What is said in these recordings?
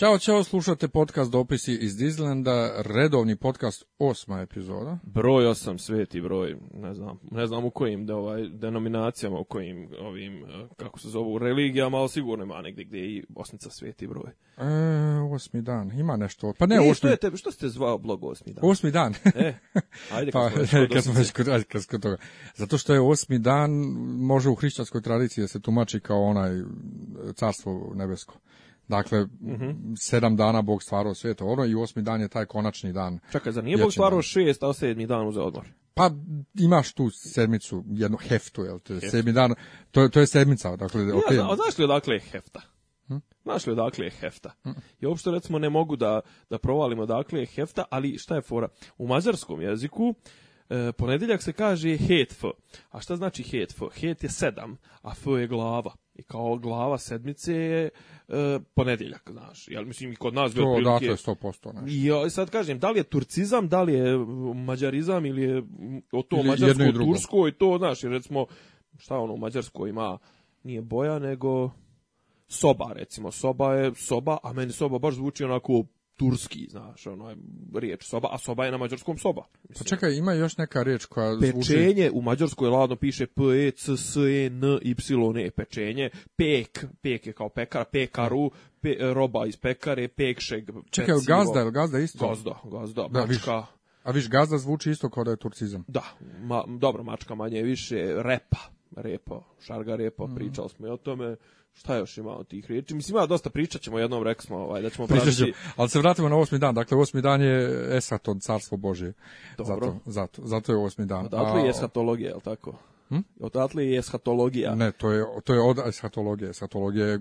Ćao, ćao, slušate podcast Dopisi iz Dizlenda, redovni podcast, osma epizoda. Broj osam, sveti broj, ne znam, ne znam u kojim de, ovaj, denominacijama, u kojim ovim, eh, kako se zovu, religijama, ali sigurno ima negdje gdje i osmica sveti broj. E, osmi dan, ima nešto. Pa ne, e, osmi... što, je te, što ste zvao blog osmi dan? Osmi dan. e, ajde kad pa, smo već kod toga. Zato što je osmi dan, može u hrišćanskoj tradiciji da se tumači kao onaj eh, carstvo nebesko. Dakle, mm -hmm. sedam dana Bog stvarao svijet ono i osmi dan je taj konačni dan. Čekaj, zar nije Bog da- stvarao šest, a sedmi dan uze odmor? Pa imaš tu sedmicu, jednu heftu, jel te? Heft. Sedmi dan, to, to je sedmica, dakle, ja, okay. zna, znaš li odakle je hefta? Hm? Znaš li odakle je hefta? Hm? Ja uopšte recimo ne mogu da, da provalim odakle je hefta, ali šta je fora? U mađarskom jeziku e, ponedjeljak se kaže hetf. A šta znači hetf? Het je sedam, a f je glava i kao glava sedmice je e, ponedeljak, znaš. Jel, mislim, i kod nas... To odakle je 100%, znaš. I ja, sad kažem, da li je turcizam, da li je mađarizam ili je o to mađarsko-tursko i to, znaš, jer recimo, šta ono, u Mađarskoj ima, nije boja, nego soba, recimo. Soba je soba, a meni soba baš zvuči onako turski, znaš, ono je riječ soba, a soba je na mađarskom soba. Mislim. Pa čekaj, ima još neka riječ koja pečenje, zvuči... Pečenje u mađarskoj ladno piše p e c s e n y e pečenje, pek, pek je kao pekar, pekaru, pe, roba iz pekare, pekšeg. Čekaj, pecivo. gazda, je gazda isto? Gazda, gazda, da, mačka. Viš. A viš, gazda zvuči isto kao da je turcizam. Da, ma, dobro, mačka manje više, repa, repa, šarga repa, mm. pričali smo i o tome. Šta još ima od tih riječi? Mislim, ima dosta pričat ćemo jednom, rekli smo ovaj, da ćemo praviti... ali se vratimo na osmi dan. Dakle, osmi dan je Eshaton, carstvo Božje. Zato, zato, zato je osmi dan. Odatle je eshatologija, je li tako? Hm? Odatle je eshatologija. Ne, to je, to je od eshatologije. Eshatologija je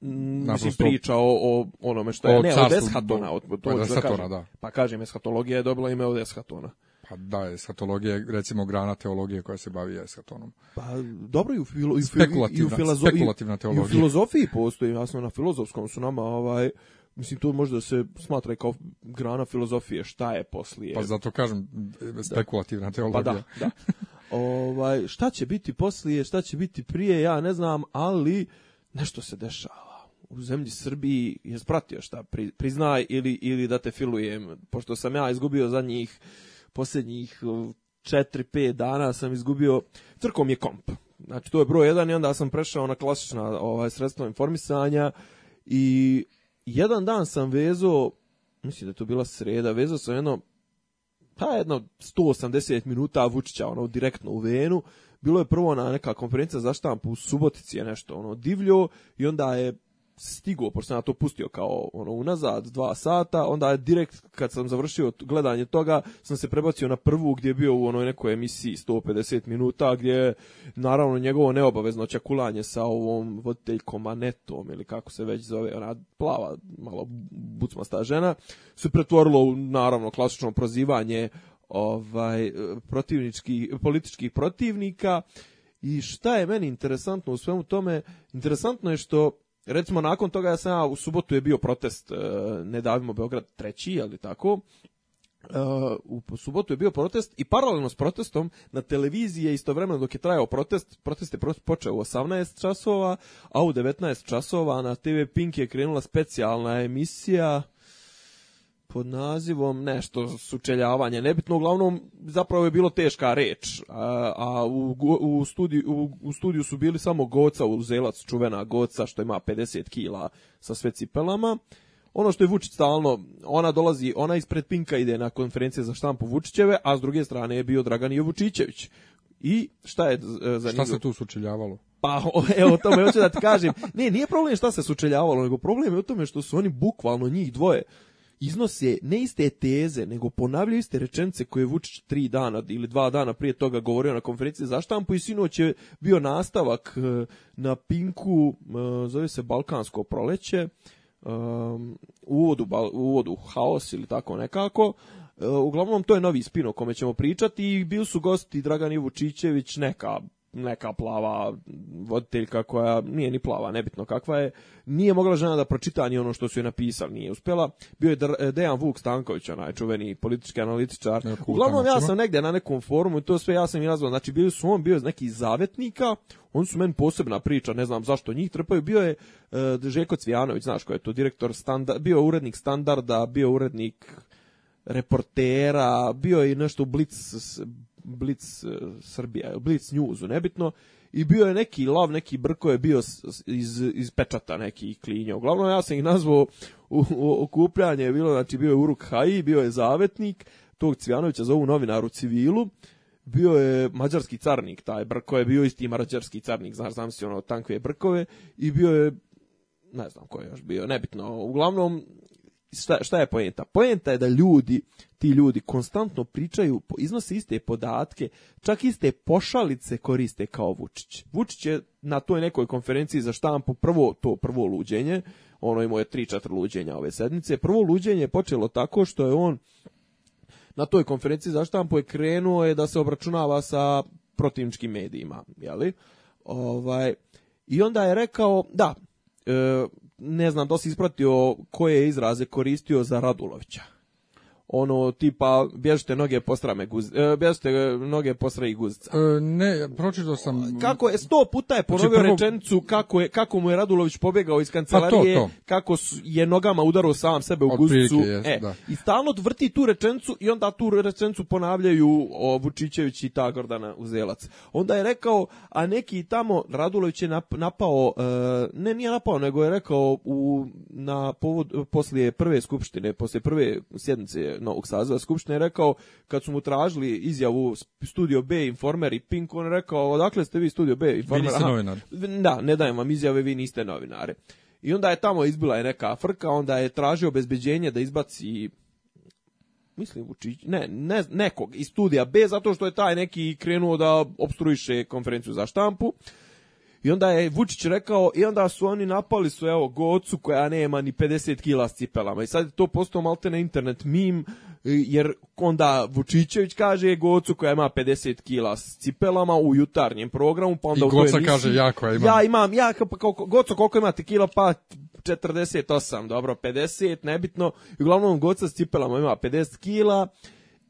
mm, Mislim, priča o, o onome što je, ne, od Eshatona, od, to, pa od da Eshatona, da. Pa kažem, eshatologija je dobila ime od Eshatona. Pa da, eskatologija je recimo grana teologije koja se bavi eskatonom. Pa dobro i u, filo, i, i u, filozofi, spekulativna teologija. I u filozofiji postoji, jasno na filozofskom su nama ovaj Mislim, to možda se smatra kao grana filozofije, šta je poslije. Pa zato kažem, e, spekulativna teologija. Pa da, da. ovaj, šta će biti poslije, šta će biti prije, ja ne znam, ali nešto se dešava. U zemlji Srbiji je spratio šta, priznaj ili, ili da te filujem, pošto sam ja izgubio za njih posljednjih 4-5 dana sam izgubio, crkom mi je komp. Znači to je broj 1 i onda sam prešao na klasična ovaj, sredstva informisanja i jedan dan sam vezao, mislim da je to bila sreda, vezao sam jedno pa jedno 180 minuta Vučića ono direktno u Venu. Bilo je prvo na neka konferencija za štampu u Subotici je nešto ono divljo i onda je stigo, pošto sam ja to pustio kao ono, unazad dva sata, onda direkt kad sam završio gledanje toga, sam se prebacio na prvu gdje je bio u onoj nekoj emisiji 150 minuta, gdje je naravno njegovo neobavezno čakulanje sa ovom voditeljkom Anetom, ili kako se već zove, ona plava, malo bucmasta žena, se pretvorilo u naravno klasično prozivanje ovaj protivnički, političkih protivnika, i šta je meni interesantno u svemu tome? Interesantno je što recimo nakon toga ja sam u subotu je bio protest e, ne davimo Beograd treći, ali tako, Uh, u subotu je bio protest i paralelno s protestom na televiziji je istovremeno dok je trajao protest, protest je počeo u 18 časova, a u 19 časova na TV Pink je krenula specijalna emisija pod nazivom nešto sučeljavanje, nebitno, uglavnom zapravo je bilo teška reč, a, a u, u, studiju, u, u, studiju su bili samo goca, uzelac, čuvena goca što ima 50 kila sa sve cipelama, ono što je Vučić stalno, ona dolazi, ona ispred Pinka ide na konferencije za štampu Vučićeve, a s druge strane je bio Dragan Ivo I šta je e, za Šta se tu sučeljavalo? Pa evo o tome hoću da ti kažem. Ne, nije problem šta se sučeljavalo, nego problem je u tome što su oni bukvalno njih dvoje iznose ne iste teze, nego ponavljaju iste rečenice koje je Vučić tri dana ili dva dana prije toga govorio na konferenciji za štampu i sinoć je bio nastavak e, na Pinku, e, zove se Balkansko proleće, um, uvodu, uvodu haos ili tako nekako. Uglavnom, to je novi spin o kome ćemo pričati i bili su gosti Dragan Ivučićević, neka neka plava voditeljka koja nije ni plava, nebitno kakva je, nije mogla žena da pročita ni ono što su joj napisali, nije uspela. Bio je Dejan Vuk Stanković, onaj čuveni politički analitičar. Ne, Uglavnom ja sam negde na nekom forumu i to sve ja sam i nazvao. Znači bili su on bio neki zavetnika, on su meni posebna priča, ne znam zašto njih trpaju. Bio je uh, Željko Cvijanović, znaš ko je to, direktor standard, bio urednik standarda, bio urednik reportera, bio je nešto u Blitz Blitz eh, Srbija, Blitz Newsu, nebitno, i bio je neki lav, neki brko je bio iz, iz pečata neki klinja. Uglavnom ja sam ih nazvao u, u, okupljanje je bilo, znači bio je Uruk Haji, bio je zavetnik tog Cvjanovića za ovu novinaru civilu. Bio je mađarski carnik, taj brko je bio isti mađarski carnik, znaš, znam si ono tankve brkove i bio je ne znam ko je još bio, nebitno. Uglavnom, šta, šta je poenta? Poenta je da ljudi, ti ljudi konstantno pričaju, iznose iste podatke, čak iste pošalice koriste kao Vučić. Vučić je na toj nekoj konferenciji za štampu prvo to prvo luđenje, ono imao je 3-4 luđenja ove sedmice. Prvo luđenje je počelo tako što je on na toj konferenciji za štampu je krenuo je da se obračunava sa protivničkim medijima, je li? Ovaj i onda je rekao, da, e, ne znam da li si ispratio koje je izraze koristio za Radulovića ono tipa bježite noge postrame guz e, bježite e, noge postra i guzica. E, ne, pročitao sam ovaj, kako je 100 puta je znači, ponovio znači, prvo... rečenicu kako je kako mu je Radulović pobjegao iz pa kancelarije, to, to. kako je nogama udarao sam sebe u guzicu. Prilike, e, da. i stalno vrti tu rečenicu i onda tu rečenicu ponavljaju o, Vučićević i ta Gordana Uzelac. Onda je rekao a neki tamo Radulović je napao ne nije napao nego je rekao u na povod poslije prve skupštine, poslije prve sjednice novog saziva Skupštine rekao, kad su mu tražili izjavu Studio B informer i Pink, on rekao, odakle ste vi Studio B informer? Da, ne dajem vam izjave, vi niste novinare. I onda je tamo izbila je neka frka, onda je tražio obezbeđenje da izbaci mislim Vučić, ne, ne, nekog iz studija B, zato što je taj neki krenuo da obstruiše konferenciju za štampu. I onda je Vučić rekao, i onda su oni napali su, evo, gocu koja nema ni 50 kila s cipelama. I sad je to postao malte na internet mim, jer onda Vučićević kaže gocu koja ima 50 kila s cipelama u jutarnjem programu, pa onda I Goca emisiji, kaže, ja koja imam. Ja imam, ja, pa, kao, goco, koliko imate kila, pa 48, dobro, 50, nebitno. I uglavnom, goca s cipelama ima 50 kila.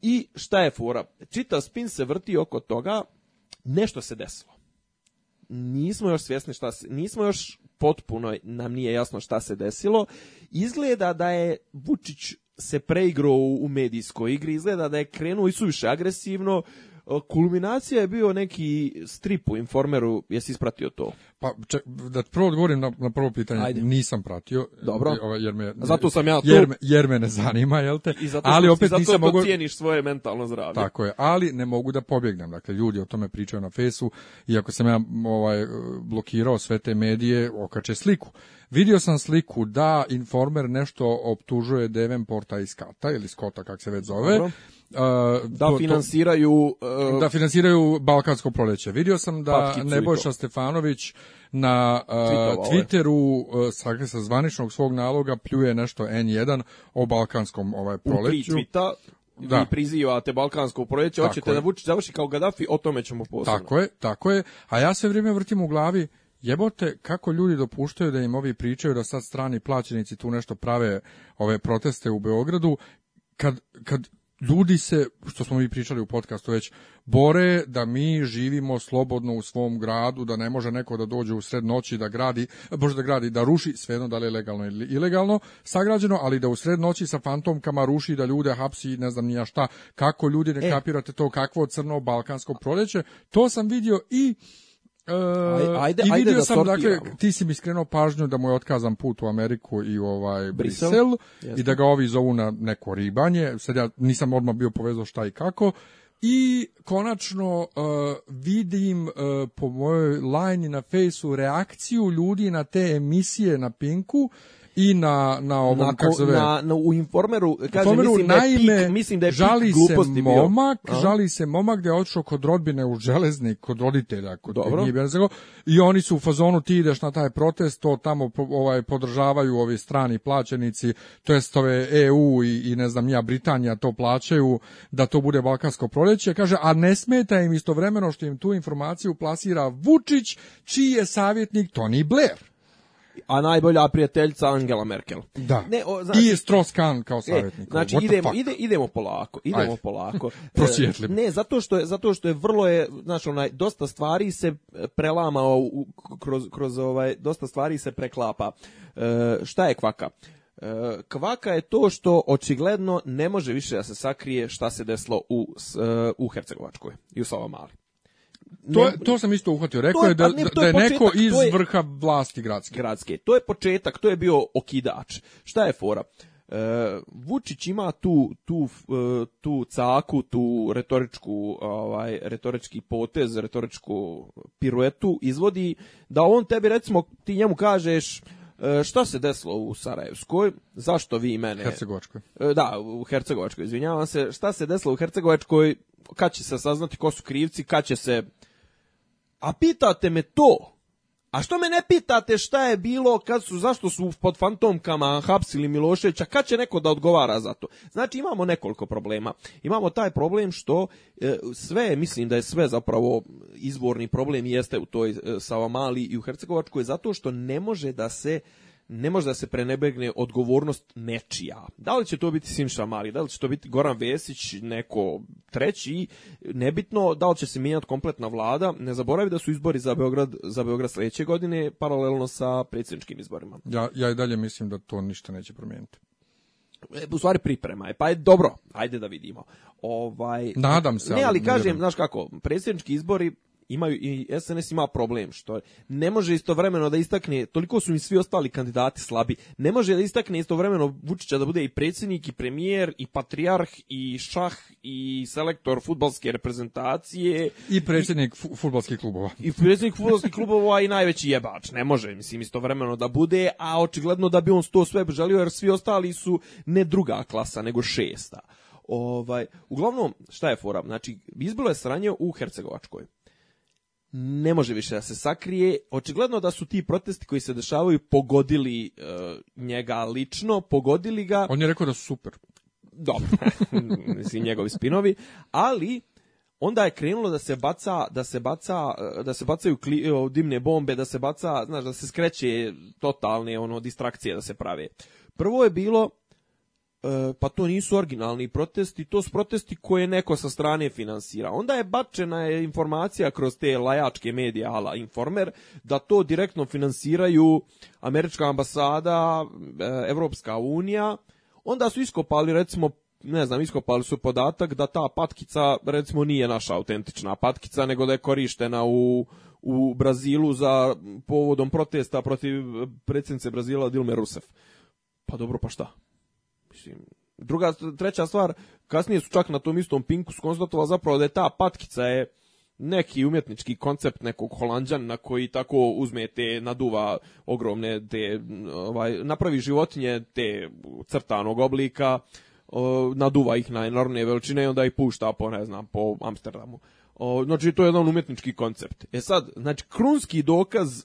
I šta je fora? Čita spin se vrti oko toga, nešto se desilo nismo još svjesni šta se, nismo još potpuno nam nije jasno šta se desilo. Izgleda da je Vučić se preigrao u medijskoj igri, izgleda da je krenuo i suviše agresivno. Kulminacija je bio neki strip u Informeru, jesi ispratio to? Pa ček, da prvo odgovorim na, na prvo pitanje, Ajde. nisam pratio. Dobro. E, ovaj, jer me, zato sam ja tu. Jer, jer me ne zanima, jel te? I zato, ali opet zato nisam mogu... cijeniš svoje mentalno zdravlje. Tako je, ali ne mogu da pobjegnem. Dakle, ljudi o tome pričaju na fesu, i iako sam ja ovaj, e, blokirao sve te medije, okače sliku. Vidio sam sliku da Informer nešto optužuje Deven Porta i Skata, ili Skota, kak se već zove. Dobro. Uh, da to, finansiraju uh, da finansiraju balkansko proleće. Vidio sam da Nebojša Stefanović na uh, Twitteru uh, sa zvaničnog svog naloga pljuje nešto N1 o balkanskom ovaj proleću. U tri tvita da. vi prizivate balkansko proleće, hoćete je. da Vučić završi kao Gaddafi, o tome ćemo posebno. Tako je, tako je. A ja sve vrijeme vrtim u glavi Jebote, kako ljudi dopuštaju da im ovi pričaju da sad strani plaćenici tu nešto prave ove proteste u Beogradu, kad, kad ljudi se, što smo mi pričali u podcastu već, bore da mi živimo slobodno u svom gradu, da ne može neko da dođe u sred noći da gradi, bože da gradi, da ruši, svejedno da li je legalno ili ilegalno, sagrađeno, ali da u sred noći sa fantomkama ruši, da ljude hapsi, ne znam nija šta, kako ljudi ne e. kapirate to, kakvo crno balkansko proleće, to sam vidio i Uh, ajde, I vidio ajde da sam, da dakle, ti si mi skrenuo pažnju da mu je otkazan put u Ameriku i u ovaj Brisel, Brisel i da ga ovi zovu na neko ribanje. Sad ja nisam odmah bio povezao šta i kako. I konačno uh, vidim uh, po mojoj lajni na fejsu reakciju ljudi na te emisije na Pinku i na na ovom na, kako zove na, na u informeru kaže informeru, mislim, naime, da je pik, mislim da je žali se momak bio. žali se momak da je otišao kod rodbine u železnik kod roditelja kod Dobro. Nije bilo, i oni su u fazonu ti ideš na taj protest to tamo ovaj podržavaju ovi strani plaćenici to jest ove EU i, i ne znam ja Britanija to plaćaju da to bude balkansko proleće kaže a ne smeta im istovremeno što im tu informaciju plasira Vučić čiji je savjetnik Tony Blair a najbolja prijateljica Angela Merkel. Da. Ne, o, znači, I Strauss-Kahn kao e, savjetnik. E, znači, idemo, ide, idemo polako, idemo Ajde. polako. E, Prosvjetlim. Ne, zato što je, zato što je vrlo je, znači, onaj, dosta stvari se e, prelama, u, kroz, kroz ovaj, dosta stvari se preklapa. E, šta je kvaka? Kvaka je to što očigledno ne može više da se sakrije šta se desilo u, u Hercegovačkoj i u Savamali to, ne, to sam isto uhvatio. Rekao je, je, da, pa ne, da je, početak, neko iz je, vrha vlasti gradske. Gradske. To je početak, to je bio okidač. Šta je fora? E, Vučić ima tu, tu, e, tu caku, tu retoričku, ovaj, retorički potez, retoričku piruetu, izvodi da on tebi recimo, ti njemu kažeš E, šta se desilo u Sarajevskoj? Zašto vi mene... Hercegovačkoj. E, da, u Hercegovačkoj, izvinjavam se. Šta se desilo u Hercegovačkoj? Kad će se saznati ko su krivci? Kad će se... A pitate me to? A što me ne pitate šta je bilo, kad su, zašto su pod fantomkama hapsili Miloševića, kad će neko da odgovara za to? Znači imamo nekoliko problema. Imamo taj problem što e, sve, mislim da je sve zapravo izvorni problem jeste u toj e, Savamali i u Hercegovačkoj, zato što ne može da se ne može da se prenebegne odgovornost nečija. Da li će to biti Simša Mali, da li će to biti Goran Vesić, neko treći, nebitno da li će se mijenjati kompletna vlada, ne zaboravi da su izbori za Beograd, za Beograd sledeće godine paralelno sa predsjedničkim izborima. Ja, ja i dalje mislim da to ništa neće promijeniti. E, u stvari priprema je, pa je dobro, ajde da vidimo. Ovaj, Nadam se. Ne, ali, ali kažem, znaš kako, predsjednički izbori imaju i SNS ima problem što ne može istovremeno da istakne toliko su im svi ostali kandidati slabi. Ne može da istakne istovremeno Vučića da bude i predsjednik i premijer i patrijarh i šah i selektor fudbalske reprezentacije i predsjednik fudbalskih klubova. I predsjednik fudbalskih klubova i najveći jebač. Ne može mislim istovremeno da bude, a očigledno da bi on to sve želio jer svi ostali su ne druga klasa nego šesta. Ovaj, uglavnom, šta je fora? Znači, izbilo je sranje u Hercegovačkoj ne može više da se sakrije. Očigledno da su ti protesti koji se dešavaju pogodili e, njega lično, pogodili ga. On je rekao da su super. Dobro, mislim njegovi spinovi, ali onda je krenulo da se baca da se baca da se bacaju kli, o, dimne bombe, da se baca, znaš, da se skreće totalne ono distrakcije da se prave. Prvo je bilo E, pa to nisu originalni protesti, to su protesti koje neko sa strane finansira. Onda je bačena je informacija kroz te lajačke medije ala Informer da to direktno finansiraju američka ambasada, e, Evropska unija. Onda su iskopali recimo ne znam, iskopali su podatak da ta patkica recimo nije naša autentična patkica, nego da je korištena u u Brazilu za povodom protesta protiv predsjednice Brazila Dilme Rousseff. Pa dobro, pa šta? Mislim, druga, treća stvar, kasnije su čak na tom istom Pinku skonstatovali zapravo da je ta patkica je neki umjetnički koncept nekog holanđana koji tako uzme te naduva ogromne te ovaj napravi životinje te crtanog oblika naduva ih na enormne veličine i onda ih pušta po ne znam po Amsterdamu. znači to je jedan umjetnički koncept. E sad, znači krunski dokaz e,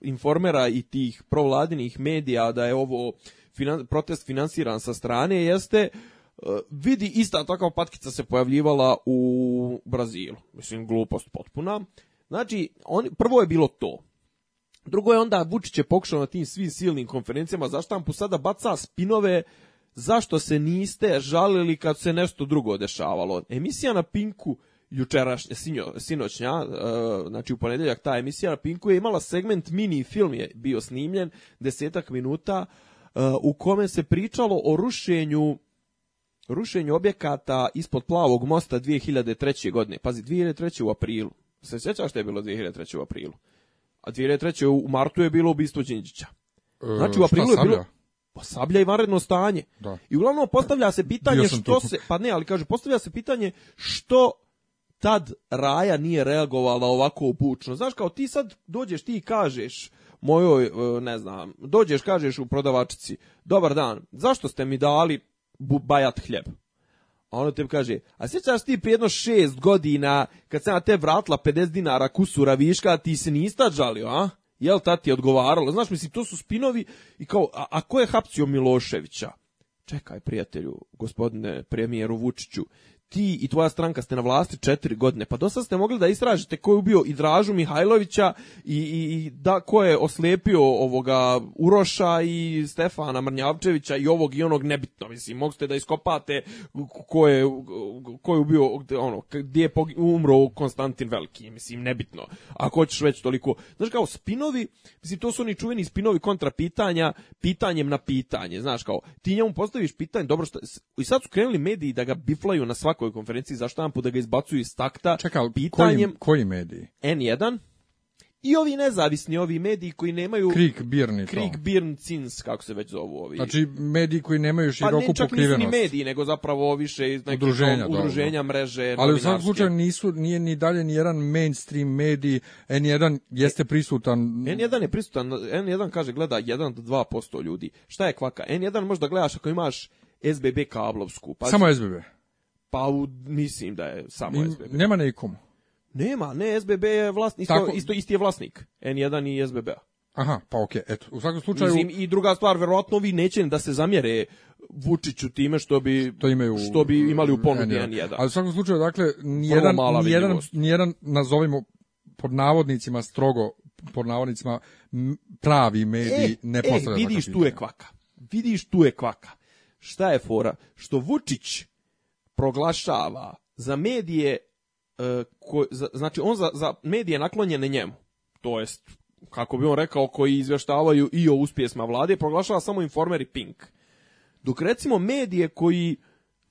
informera i tih provladinih medija da je ovo finan, protest finansiran sa strane jeste e, vidi ista takva patkica se pojavljivala u Brazilu. Mislim, glupost potpuna. Znači, on, prvo je bilo to. Drugo je onda Vučić je pokušao na tim svim silnim konferencijama za štampu sada baca spinove zašto se niste žalili kad se nešto drugo dešavalo. Emisija na Pinku jučerašnja, sinoćnja, e, znači u ponedeljak ta emisija na Pinku je imala segment mini film je bio snimljen, desetak minuta, u kome se pričalo o rušenju rušenju objekata ispod plavog mosta 2003. godine. Pazi, 2003. u aprilu. Se sjećaš što je bilo 2003. u aprilu? A 2003. u martu je bilo ubistvo Đinđića. E, znači u aprilu je bilo pa sablja i vanredno stanje. Da. I uglavnom postavlja se pitanje što se, pa ne, ali kaže, postavlja se pitanje što tad Raja nije reagovala ovako obučno. Znaš, kao ti sad dođeš ti i kažeš, mojoj, e, ne znam, dođeš, kažeš u prodavačici, dobar dan, zašto ste mi dali bajat hljeb? A ona tebi kaže, a sjećaš ti jedno šest godina, kad sam na te vratila 50 dinara kusura viška, ti se nista žalio, a? Jel ta ti je odgovaralo? Znaš, mislim, to su spinovi i kao, a, a ko je hapcio Miloševića? Čekaj, prijatelju, gospodine premijeru Vučiću, ti i tvoja stranka ste na vlasti četiri godine. Pa do sad ste mogli da istražite ko je ubio i Dražu Mihajlovića i, i, da ko je oslijepio ovoga Uroša i Stefana Mrnjavčevića i ovog i onog nebitno. Mislim, mogli ste da iskopate ko je, ko je ubio, ono, gdje je umro Konstantin Veliki. Mislim, nebitno. Ako hoćeš već toliko. Znaš kao, spinovi, mislim, to su oni čuveni spinovi kontra pitanja, pitanjem na pitanje. Znaš kao, ti njemu postaviš pitanje, dobro, šta, i sad su krenuli mediji da ga biflaju na svak svakoj konferenciji za štampu da ga izbacuju iz takta Čekaj, ali pitanjem koji, koji mediji? N1 i ovi nezavisni, ovi mediji koji nemaju... Krik, Birn Krik, Birn, Cins, kako se već zovu ovi. Znači, mediji koji nemaju široku pokrivenost. Pa ne, čak ni mediji, nego zapravo više iz nekih udruženja, udruženja mreže, Ali u svakom slučaju nisu, nije ni dalje ni jedan mainstream mediji, N1 jeste e, prisutan... N1 je prisutan, N1 kaže gleda 1 do 2% ljudi. Šta je kvaka? N1 možda gledaš ako imaš SBB kablovsku. Pa Samo SBB? Pa u, mislim da je samo SBB. Nema nekomu. Nema, ne, SBB je vlasnik, Tako... isto, isti je vlasnik, N1 i SBB-a. Aha, pa okej, okay, eto, u svakom slučaju... Mislim, i druga stvar, verovatno vi neće da se zamjere Vučiću time što bi, što imaju, što bi imali u ponudi N1. Ali u svakom slučaju, dakle, nijedan, nijedan, nijedan, nazovimo pod navodnicima strogo, pod navodnicima pravi mediji e, ne postavlja e, vidiš tu je kvaka. Vidiš tu je kvaka. Šta je fora? Što Vučić proglašava za medije e, ko, za, znači on za, za medije naklonjene njemu to jest kako bi on rekao koji izveštavaju i o uspjesima vlade proglašava samo Informer i Pink dok recimo medije koji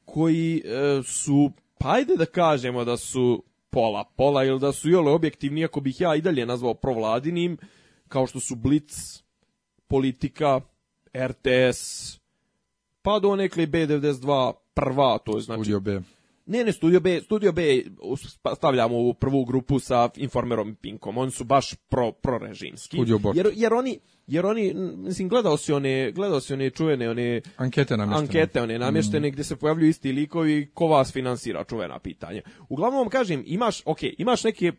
koji e, su pa ajde da kažemo da su pola pola ili da su jole objektivni ako bih ja i dalje nazvao provladinim kao što su Blitz politika RTS pa do nekle B92 prva, to je znači... Studio B. Ne, ne, Studio B, Studio B stavljamo u prvu grupu sa Informerom i Pinkom. Oni su baš pro, prorežimski. Jer, jer oni, jer oni, mislim, gledao si one, gledao si one čuvene, one... Ankete namještene. Ankete, one namještene, mm. gdje se pojavljuju isti likovi, ko vas finansira, čuvena pitanja. Uglavnom vam kažem, imaš, ok, imaš neke,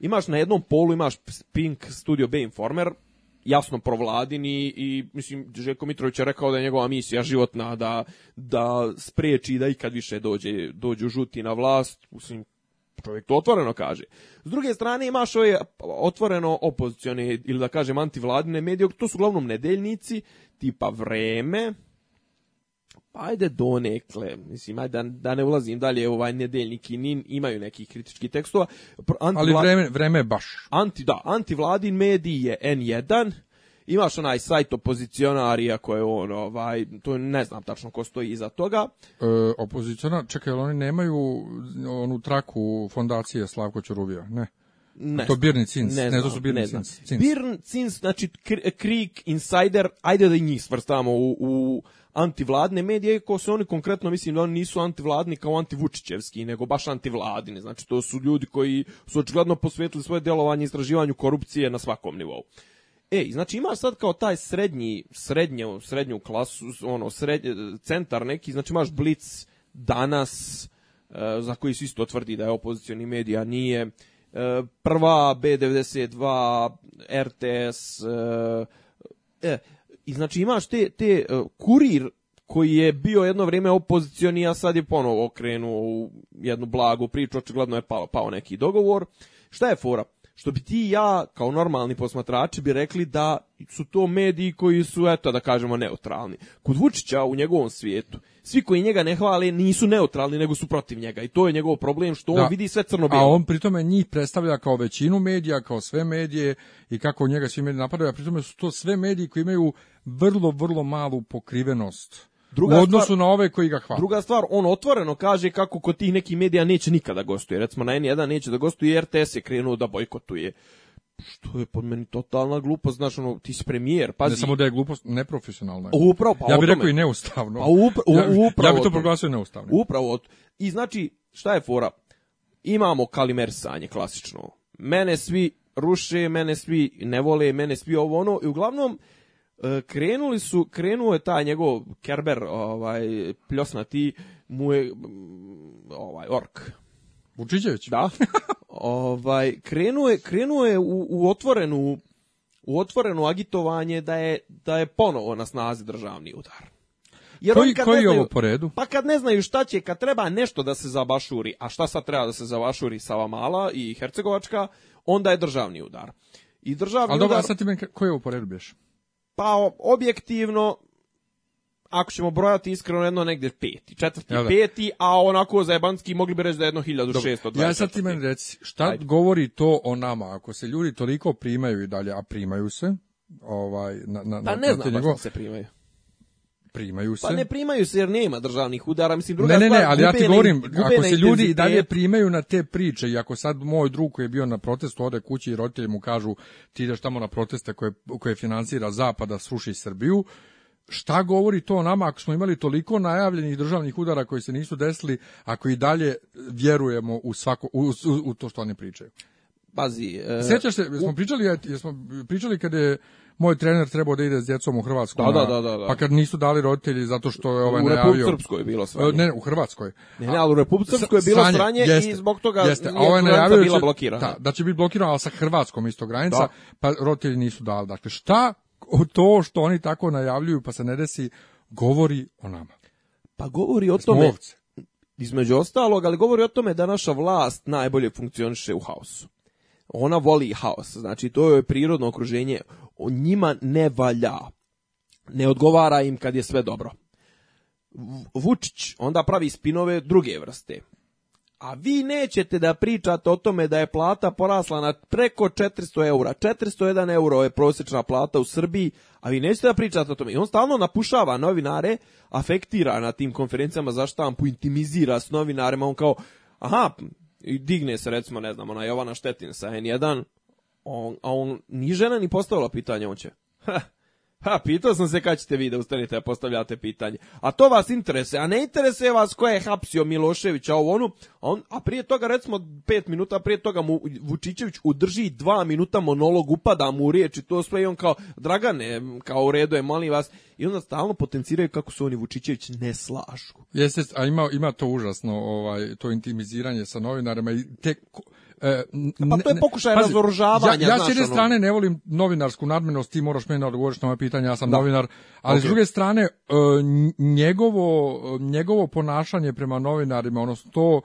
imaš na jednom polu, imaš Pink, Studio B, Informer, jasno provladini i, i mislim, Željko Mitrović je rekao da je njegova misija životna da, da spreči da ikad više dođe, dođu žuti na vlast, mislim, čovjek to otvoreno kaže. S druge strane imaš ove otvoreno opozicione ili da kažem antivladine medije, to su uglavnom nedeljnici tipa Vreme, pa ajde donekle, mislim, ajde da, da ne ulazim dalje, ovaj nedeljnik i NIN imaju nekih kritičkih tekstova. Antivla... Ali vreme, vreme je baš. Anti, da, antivladin mediji je N1, imaš onaj sajt opozicionarija koje on, ovaj, to ne znam tačno ko stoji iza toga. E, opozicionar, čekaj, oni nemaju onu traku fondacije Slavko Ćuruvija, ne? Ne. To Birn Cins, ne, znam, ne to su Birn Cins. Cins. Birn Cins, znači Krik, Insider, ajde da i njih svrstavamo u, u antivladne medije, ko se oni konkretno, mislim da oni nisu antivladni kao antivučićevski, nego baš antivladni. Znači, to su ljudi koji su očigledno posvetili svoje djelovanje istraživanju korupcije na svakom nivou. E, znači ima sad kao taj srednji, srednju, srednju klasu, ono, srednje, centar neki, znači imaš Blitz danas, e, za koji su isto tvrdi da je opozicioni medija, nije, e, prva, B92, RTS, e, e I znači imaš te, te uh, kurir koji je bio jedno vrijeme opozicioni, a sad je ponovo okrenuo u jednu blagu priču, očigledno je pao, pao neki dogovor. Šta je fora? Što bi ti i ja, kao normalni posmatrači, bi rekli da su to mediji koji su, eto da kažemo, neutralni. Kod Vučića u njegovom svijetu svi koji njega ne hvale nisu neutralni, nego su protiv njega. I to je njegov problem što da. on vidi sve crno -bijelo. A on pritome njih predstavlja kao većinu medija, kao sve medije i kako njega svi mediji napadaju, a pritome su to sve mediji koji imaju vrlo, vrlo malu pokrivenost. Druga u odnosu stvar, na ove koji ga hvale. Druga stvar, on otvoreno kaže kako kod tih nekih medija neće nikada gostuje. Recimo na N1 neće da gostuje, RTS je krenuo da bojkotuje što je pod meni totalna glupost, znaš, ono, ti si premijer, pazi. Ne samo da je glupost, neprofesionalna. Upravo, pa Ja bih rekao i neustavno. Pa upra, u, ja, upravo. Ja bih to proglasio neustavno. Upravo. I znači, šta je fora? Imamo kalimersanje, klasično. Mene svi ruše, mene svi ne vole, mene svi ovo ono, i uglavnom, e, krenuli su, krenuo je taj njegov Kerber, ovaj, pljosnati, mu je, ovaj, ork, Vučićević? Da. ovaj, krenuo je, krenuo je u, u otvorenu u otvoreno agitovanje da je, da je ponovo na snazi državni udar. Jer koji, koji je ovo po redu? Pa kad ne znaju šta će, kad treba nešto da se zabašuri, a šta sad treba da se zabašuri Sava Mala i Hercegovačka, onda je državni udar. I državni Ali udar... dobro, sad ti meni, koji je ovo po redu bješ? Pa objektivno, ako ćemo brojati iskreno jedno negde peti, četvrti, Jel da? peti, a onako zajebanski mogli bi reći da je jedno 1620. Ja sad ti meni reci, šta Ajde. govori to o nama, ako se ljudi toliko primaju i dalje, a primaju se, ovaj, na, na, pa ne znam njegov... Da se primaju. Primaju pa se. Pa ne primaju se jer nema državnih udara, mislim druga Ne, ne, ne, ali ja ti govorim, ako se ljudi i dalje primaju na te priče i ako sad moj drug koji je bio na protestu ode kući i roditelji mu kažu ti ideš tamo na proteste koje, koje financira Zapada, da sruši Srbiju, šta govori to nama ako smo imali toliko najavljenih državnih udara koji se nisu desili, ako i dalje vjerujemo u, svako, u, u, u to što oni pričaju? Pazi, e, Sjećaš se, smo pričali, jesmo pričali kad je moj trener trebao da ide s djecom u Hrvatsku. Da, na, da, da, da, Pa kad nisu dali roditelji zato što je ovaj najavio. U Republici Srpskoj je bilo sranje. E, ne, u Hrvatskoj. Ne, ne ali u Republici Srpskoj je bilo sranje, sranje jeste, i zbog toga jeste. A ovaj najavio bila blokirana. Da, da će biti blokirana, ali sa Hrvatskom isto granica, da. pa roditelji nisu dali. Dakle, šta to što oni tako najavljuju pa se ne desi govori o nama. Pa govori o tome ovce. između ostalog, ali govori o tome da naša vlast najbolje funkcioniše u haosu. Ona voli haos, znači to je prirodno okruženje. O njima ne valja. Ne odgovara im kad je sve dobro. Vučić onda pravi spinove druge vrste. A vi nećete da pričate o tome da je plata porasla na preko 400 eura. 401 euro je prosječna plata u Srbiji, a vi nećete da pričate o tome. I on stalno napušava novinare, afektira na tim konferencijama za štampu, intimizira s novinarima. On kao, aha, i digne se recimo, ne znam, ona Jovana Štetin sa N1, on, a on ni žena ni postavila pitanje, on će, Ha, pitao sam se kada ćete vi da ustanite da postavljate pitanje. A to vas interese, a ne interese vas ko je hapsio Miloševića ovu onu, a, on, a prije toga recimo pet minuta, prije toga mu Vučićević udrži dva minuta monolog, upada mu u riječ i to sve i on kao, Dragane, kao u redu je, molim vas, i onda stalno potenciraju kako su oni Vučićević ne slažu. Jeste, a ima, ima to užasno, ovaj, to intimiziranje sa novinarima i tek E, pa to je pokušaj pazi, razoružavanja. Ja, ja s jedne strane ne volim novinarsku nadmenost, ti moraš meni odgovoriti na moje pitanje, ja sam da. novinar, ali okay. s druge strane e, njegovo, njegovo ponašanje prema novinarima, odnosno to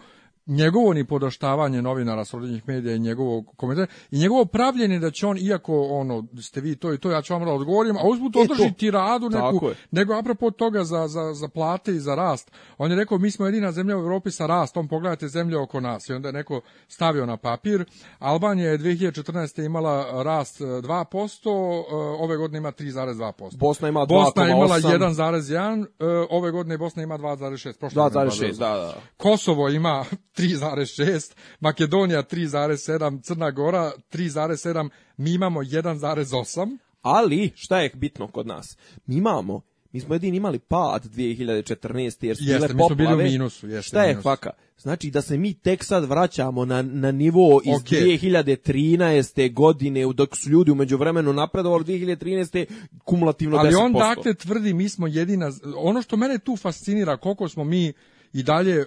njegovo ni podaštavanje novinara srodnih medija i njegovo komentar i njegovo pravljenje da će on iako ono ste vi to i to ja ću vam da odgovorim a usput e održi radu neku nego apropo toga za, za, za plate i za rast on je rekao mi smo jedina zemlja u Evropi sa rastom pogledajte zemlje oko nas i onda je neko stavio na papir Albanija je 2014 imala rast 2% e, e, ove godine ima 3,2% Bosna ima 2,8 Bosna je imala 1,1 ove godine Bosna ima 2,6 2,6 da, da da Kosovo ima 3,6, Makedonija 3,7, Crna Gora 3,7, mi imamo 1,8. Ali, šta je bitno kod nas? Mi imamo, mi smo jedini imali pad 2014. jer su jeste, bile poplave. Bili u minusu, jeste, šta je minus. faka? Znači da se mi tek sad vraćamo na, na nivo iz okay. 2013. godine, dok su ljudi umeđu vremenu napredovali 2013. kumulativno Ali 10%. Ali on dakle tvrdi, mi smo jedina, ono što mene tu fascinira, koliko smo mi i dalje, uh,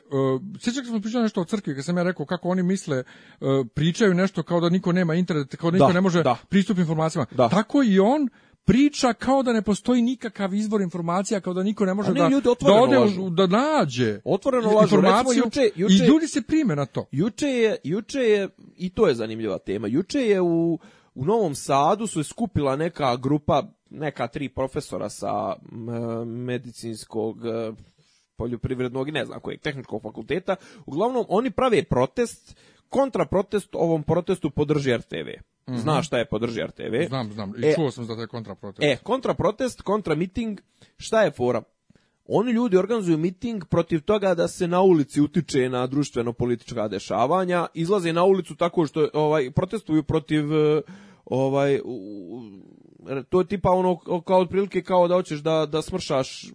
e, sjećam smo pričali nešto o crkvi, kad sam ja rekao kako oni misle, uh, pričaju nešto kao da niko nema internet, kao da niko da, ne može da. pristup informacijama. Da. Tako i on priča kao da ne postoji nikakav izvor informacija, kao da niko ne može ne, da, da, ode, lažu. da nađe otvoreno lažu. informaciju juče, juče, i ljudi se prime na to. Juče je, juče je, i to je zanimljiva tema, juče je u, u Novom Sadu su je skupila neka grupa, neka tri profesora sa medicinskog poljoprivrednog i ne znam kojeg tehničkog fakulteta. Uglavnom, oni prave protest, kontra protest ovom protestu podrži RTV. Mm -hmm. Znaš šta je podrži RTV? Znam, znam. I e, čuo sam za taj kontraprotest. E, kontraprotest, kontramiting, šta je fora? Oni ljudi organizuju miting protiv toga da se na ulici utiče na društveno-politička dešavanja, izlaze na ulicu tako što ovaj protestuju protiv e, ovaj to je tipa ono kao otprilike kao da hoćeš da da smršaš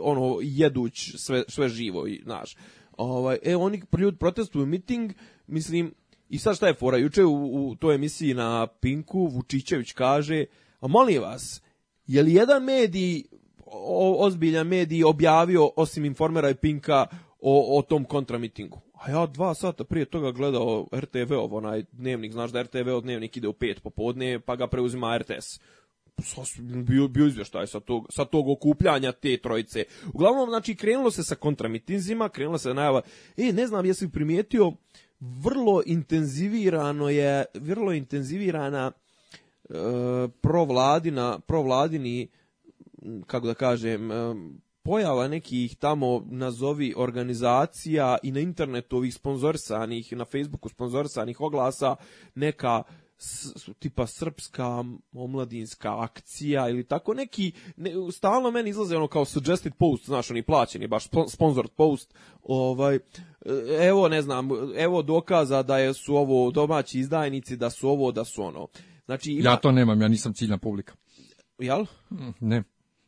ono jeduć sve sve živo i znaš. Ovaj e oni ljudi protestuju miting, mislim i sad šta je fora juče u, u toj emisiji na Pinku Vučićević kaže a molim vas je li jedan mediji o, ozbiljan medij objavio osim informera i Pinka o, o tom kontramitingu. A ja dva sata prije toga gledao RTV, onaj dnevnik, znaš da RTV od dnevnik ide u pet popodne, pa ga preuzima RTS bio, bio izvještaj sa tog, sa tog okupljanja te trojice. Uglavnom, znači, krenulo se sa kontramitinzima, krenulo se najava, e, ne znam, jesi primijetio, vrlo intenzivirano je, vrlo intenzivirana e, provladina, provladini, kako da kažem, e, pojava nekih tamo nazovi organizacija i na internetu ovih sponzorsanih, na Facebooku sponzorsanih oglasa neka s, tipa srpska omladinska akcija ili tako neki ne, stalno meni izlaze ono kao suggested post znaš oni plaćeni baš sponsored post ovaj evo ne znam evo dokaza da je su ovo domaći izdajnici da su ovo da su ono znači ima... ja to nemam ja nisam ciljna publika jel mm, ne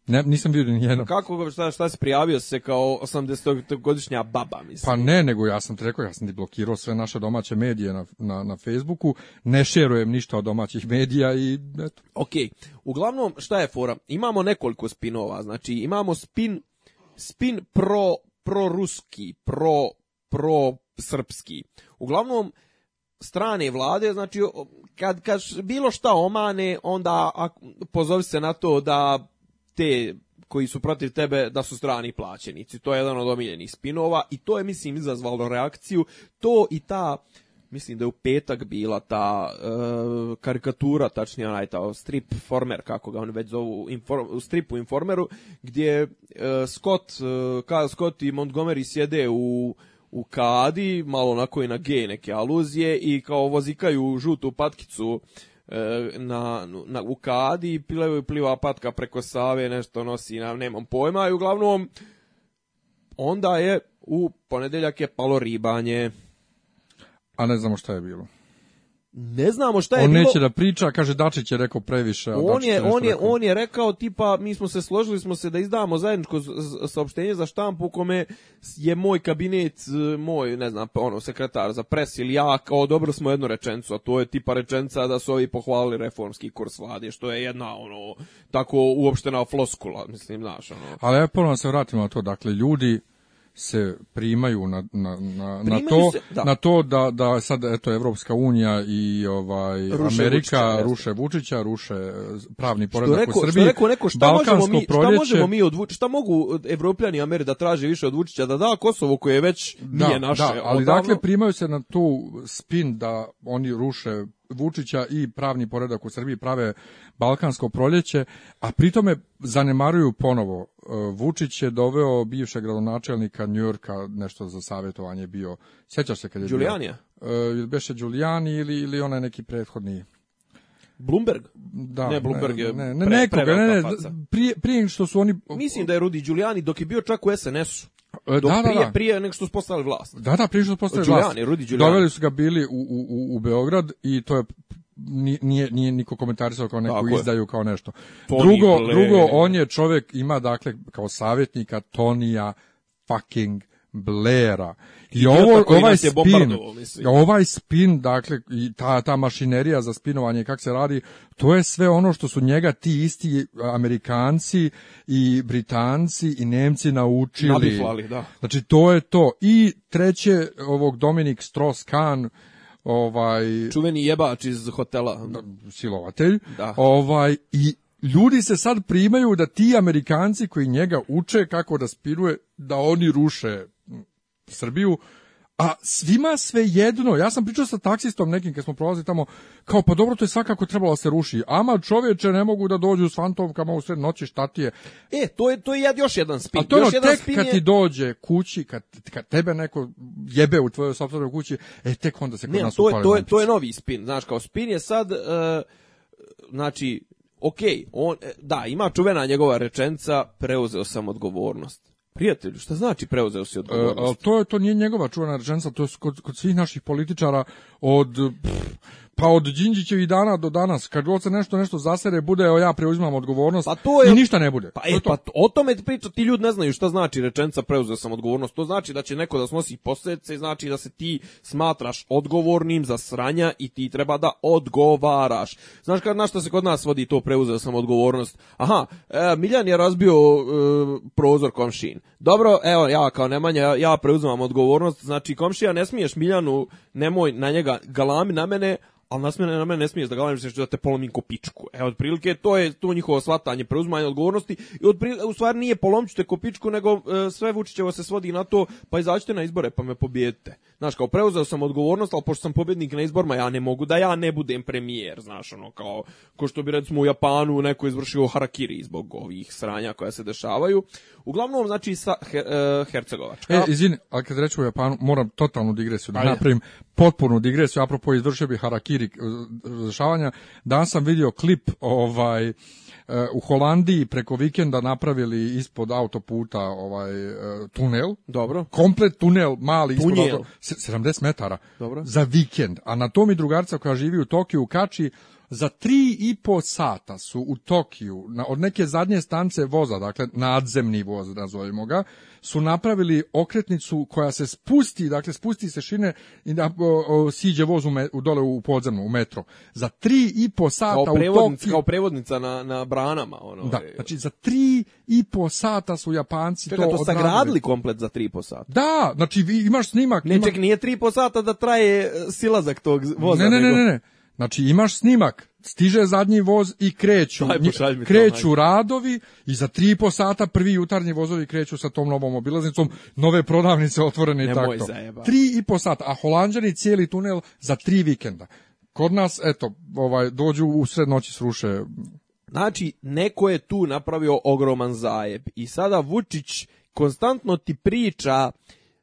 Ne, nisam bio ni jedno. Kako, šta, šta se prijavio se kao 80-godišnja baba, mislim? Pa ne, nego ja sam te rekao, ja sam ti blokirao sve naše domaće medije na, na, na Facebooku, ne šerujem ništa od domaćih medija i eto. Okej. Ok, uglavnom, šta je fora? Imamo nekoliko spinova, znači imamo spin, spin pro, pro ruski, pro, pro srpski. Uglavnom, strane vlade, znači kad, kad bilo šta omane, onda pozovi se na to da te koji su protiv tebe da su strani plaćenici. To je jedan od omiljenih spinova i to je, mislim, izazvalo reakciju. To i ta mislim da je u petak bila ta e, karikatura, tačnije onaj ta strip former, kako ga oni već zovu, inform, u stripu informeru, gdje e, Scott, e, ka, Scott i Montgomery sjede u u kadi, malo onako i na G neke aluzije i kao vozikaju žutu patkicu E, na, na, u kadi plivaju pliva patka preko Save, nešto nosi, na, nemam pojma i uglavnom onda je u ponedeljak je palo ribanje. A ne znamo šta je bilo ne znamo šta je on bilo. On neće da priča, kaže Dačić je rekao previše. On je, on, je, rekao. on je rekao tipa, mi smo se složili smo se da izdamo zajedničko saopštenje za štampu u kome je moj kabinet, e, moj, ne znam, pa ono, sekretar za pres ili ja, kao dobro smo jednu rečenicu, a to je tipa rečenica da su ovi pohvalili reformski kurs vlade, što je jedna, ono, tako uopštena floskula, mislim, znaš, ono. Ali evo, ponovno da se vratimo na to, dakle, ljudi, se primaju na, na, na, primaju na to, se, da. na to da, da sad eto Evropska unija i ovaj ruše Amerika Vučića, ruše Vučića, ruše e, pravni poredak u Srbiji. Što rekao neko, šta možemo mi, proljeće, šta možemo mi od Vučića, šta mogu Evropljani Ameri da traže više od Vučića da da Kosovo koje već da, nije naše. Da, ali odavno. dakle primaju se na tu spin da oni ruše Vučića i pravni poredak u Srbiji prave balkansko proljeće, a pritome zanemaruju ponovo. E, Vučić je doveo bivšeg gradonačelnika Njujorka, nešto za savjetovanje bio. Sjećaš se kad je Giulianija? Bio, e, uh, beše Giuliani ili, ili onaj neki prethodni. Bloomberg? Da, ne, Bloomberg je ne, ne, pre, nekoga, ne, ne, prije, prije što su oni... Mislim da je Rudi Giuliani dok je bio čak u SNS-u. E, Dok da, da, prije, da, prije nego što su postali vlast. Da, da, prije što su postali Giuliani, vlast. Rudi Giuliani. Doveli su ga bili u, u, u Beograd i to je nije, nije niko komentarisao kao neku Tako izdaju, kao nešto. Tony drugo, Blair. drugo, on je čovjek, ima dakle kao savjetnika Tonija fucking blera. I, ovo, ovaj spin, ovaj spin, dakle, i ta, ta mašinerija za spinovanje, kako se radi, to je sve ono što su njega ti isti e, Amerikanci i Britanci i Nemci naučili. Nabiflali, da. Znači, to je to. I treće, ovog Dominik Strauss-Kahn, ovaj čuveni jebač iz hotela da, silovatelj da. ovaj i ljudi se sad primaju da ti Amerikanci koji njega uče kako da spiruje da oni ruše Srbiju, a svima sve jedno, ja sam pričao sa taksistom nekim kad smo prolazili tamo, kao pa dobro to je svakako trebalo da se ruši, ama čovječe ne mogu da dođu s fantomkama u sred noći šta ti je. E, to je, to je još jedan spin. A to je još jedan tek spin kad je... ti dođe kući, kad, kad tebe neko jebe u tvojoj sopstvenoj kući, e tek onda se kod ne, nas to Ne, to, je, to je novi spin, znaš, kao spin je sad, uh, znači, ok, on, e, da, ima čuvena njegova rečenca, preuzeo sam odgovornost. Prijatelju, šta znači preuzeo si odgovornost? E, to je to nije njegova čuvena rečenica, to je kod, kod svih naših političara od pff, Pa od Đinđićevih dana do danas, kad god se nešto nešto zasere, bude evo ja preuzimam odgovornost pa to je, i ništa ne bude. Pa, to e, to. pa o tome priča, ti ljudi ne znaju šta znači rečenica preuzeo sam odgovornost. To znači da će neko da snosi posljedice znači da se ti smatraš odgovornim za sranja i ti treba da odgovaraš. Znaš kad na što se kod nas vodi to preuzeo sam odgovornost? Aha, e, Miljan je razbio e, prozor komšin. Dobro, evo ja kao Nemanja, ja, ja preuzimam odgovornost. Znači komšija ne smiješ Miljanu, nemoj na njega galami na mene, ali nas mene, na mene ne smiješ da galameš što da te polomim ko pičku. E, otprilike to je to njihovo shvatanje, preuzmanje odgovornosti i otprilike, u stvari nije polomću te ko pičku, nego e, sve Vučićevo se svodi na to, pa izađite na izbore, pa me pobijete znaš, kao preuzeo sam odgovornost, ali pošto sam pobednik na izborima, ja ne mogu da ja ne budem premijer, znaš, ono, kao, ko što bi recimo u Japanu neko izvršio harakiri zbog ovih sranja koja se dešavaju. Uglavnom, znači, sa he, e, Hercegovačka. E, izvini, ali kad reću o Japanu, moram totalnu digresiju da napravim, potpunu digresiju, apropo izvršio bi harakiri e, dešavanja. Danas sam vidio klip, ovaj, E, u Holandiji preko vikenda napravili ispod autoputa ovaj e, tunel. Dobro. Komplet tunel mali Tunjel. ispod auto, 70 metara. Dobro. Za vikend. A na tom i drugarca koja živi u Tokiju kači Za tri i po sata su u Tokiju, na, od neke zadnje stance voza, dakle nadzemni voz, nazovimo ga, su napravili okretnicu koja se spusti, dakle spusti se šine i da o, o, siđe voz u, me, u dole u podzemnu, u metro. Za tri i po sata kao u Tokiju... Kao prevodnica na, na branama. Ono, da, je, znači za tri i po sata su Japanci Čekaj, to, to sagradili komplet za tri i po sata. Da, znači imaš snimak. Ne, imaš... ček, nije tri i po sata da traje e, silazak tog voza. Ne, ne, nego... ne, ne, ne. Znači imaš snimak, stiže zadnji voz i kreću, Aj, kreću radovi i za tri i po sata prvi jutarnji vozovi kreću sa tom novom obilaznicom, nove prodavnice otvorene i tako. Zajeba. Tri i po sata, a Holanđani cijeli tunel za tri vikenda. Kod nas, eto, ovaj, dođu u sred noći sruše. Znači, neko je tu napravio ogroman zajeb i sada Vučić konstantno ti priča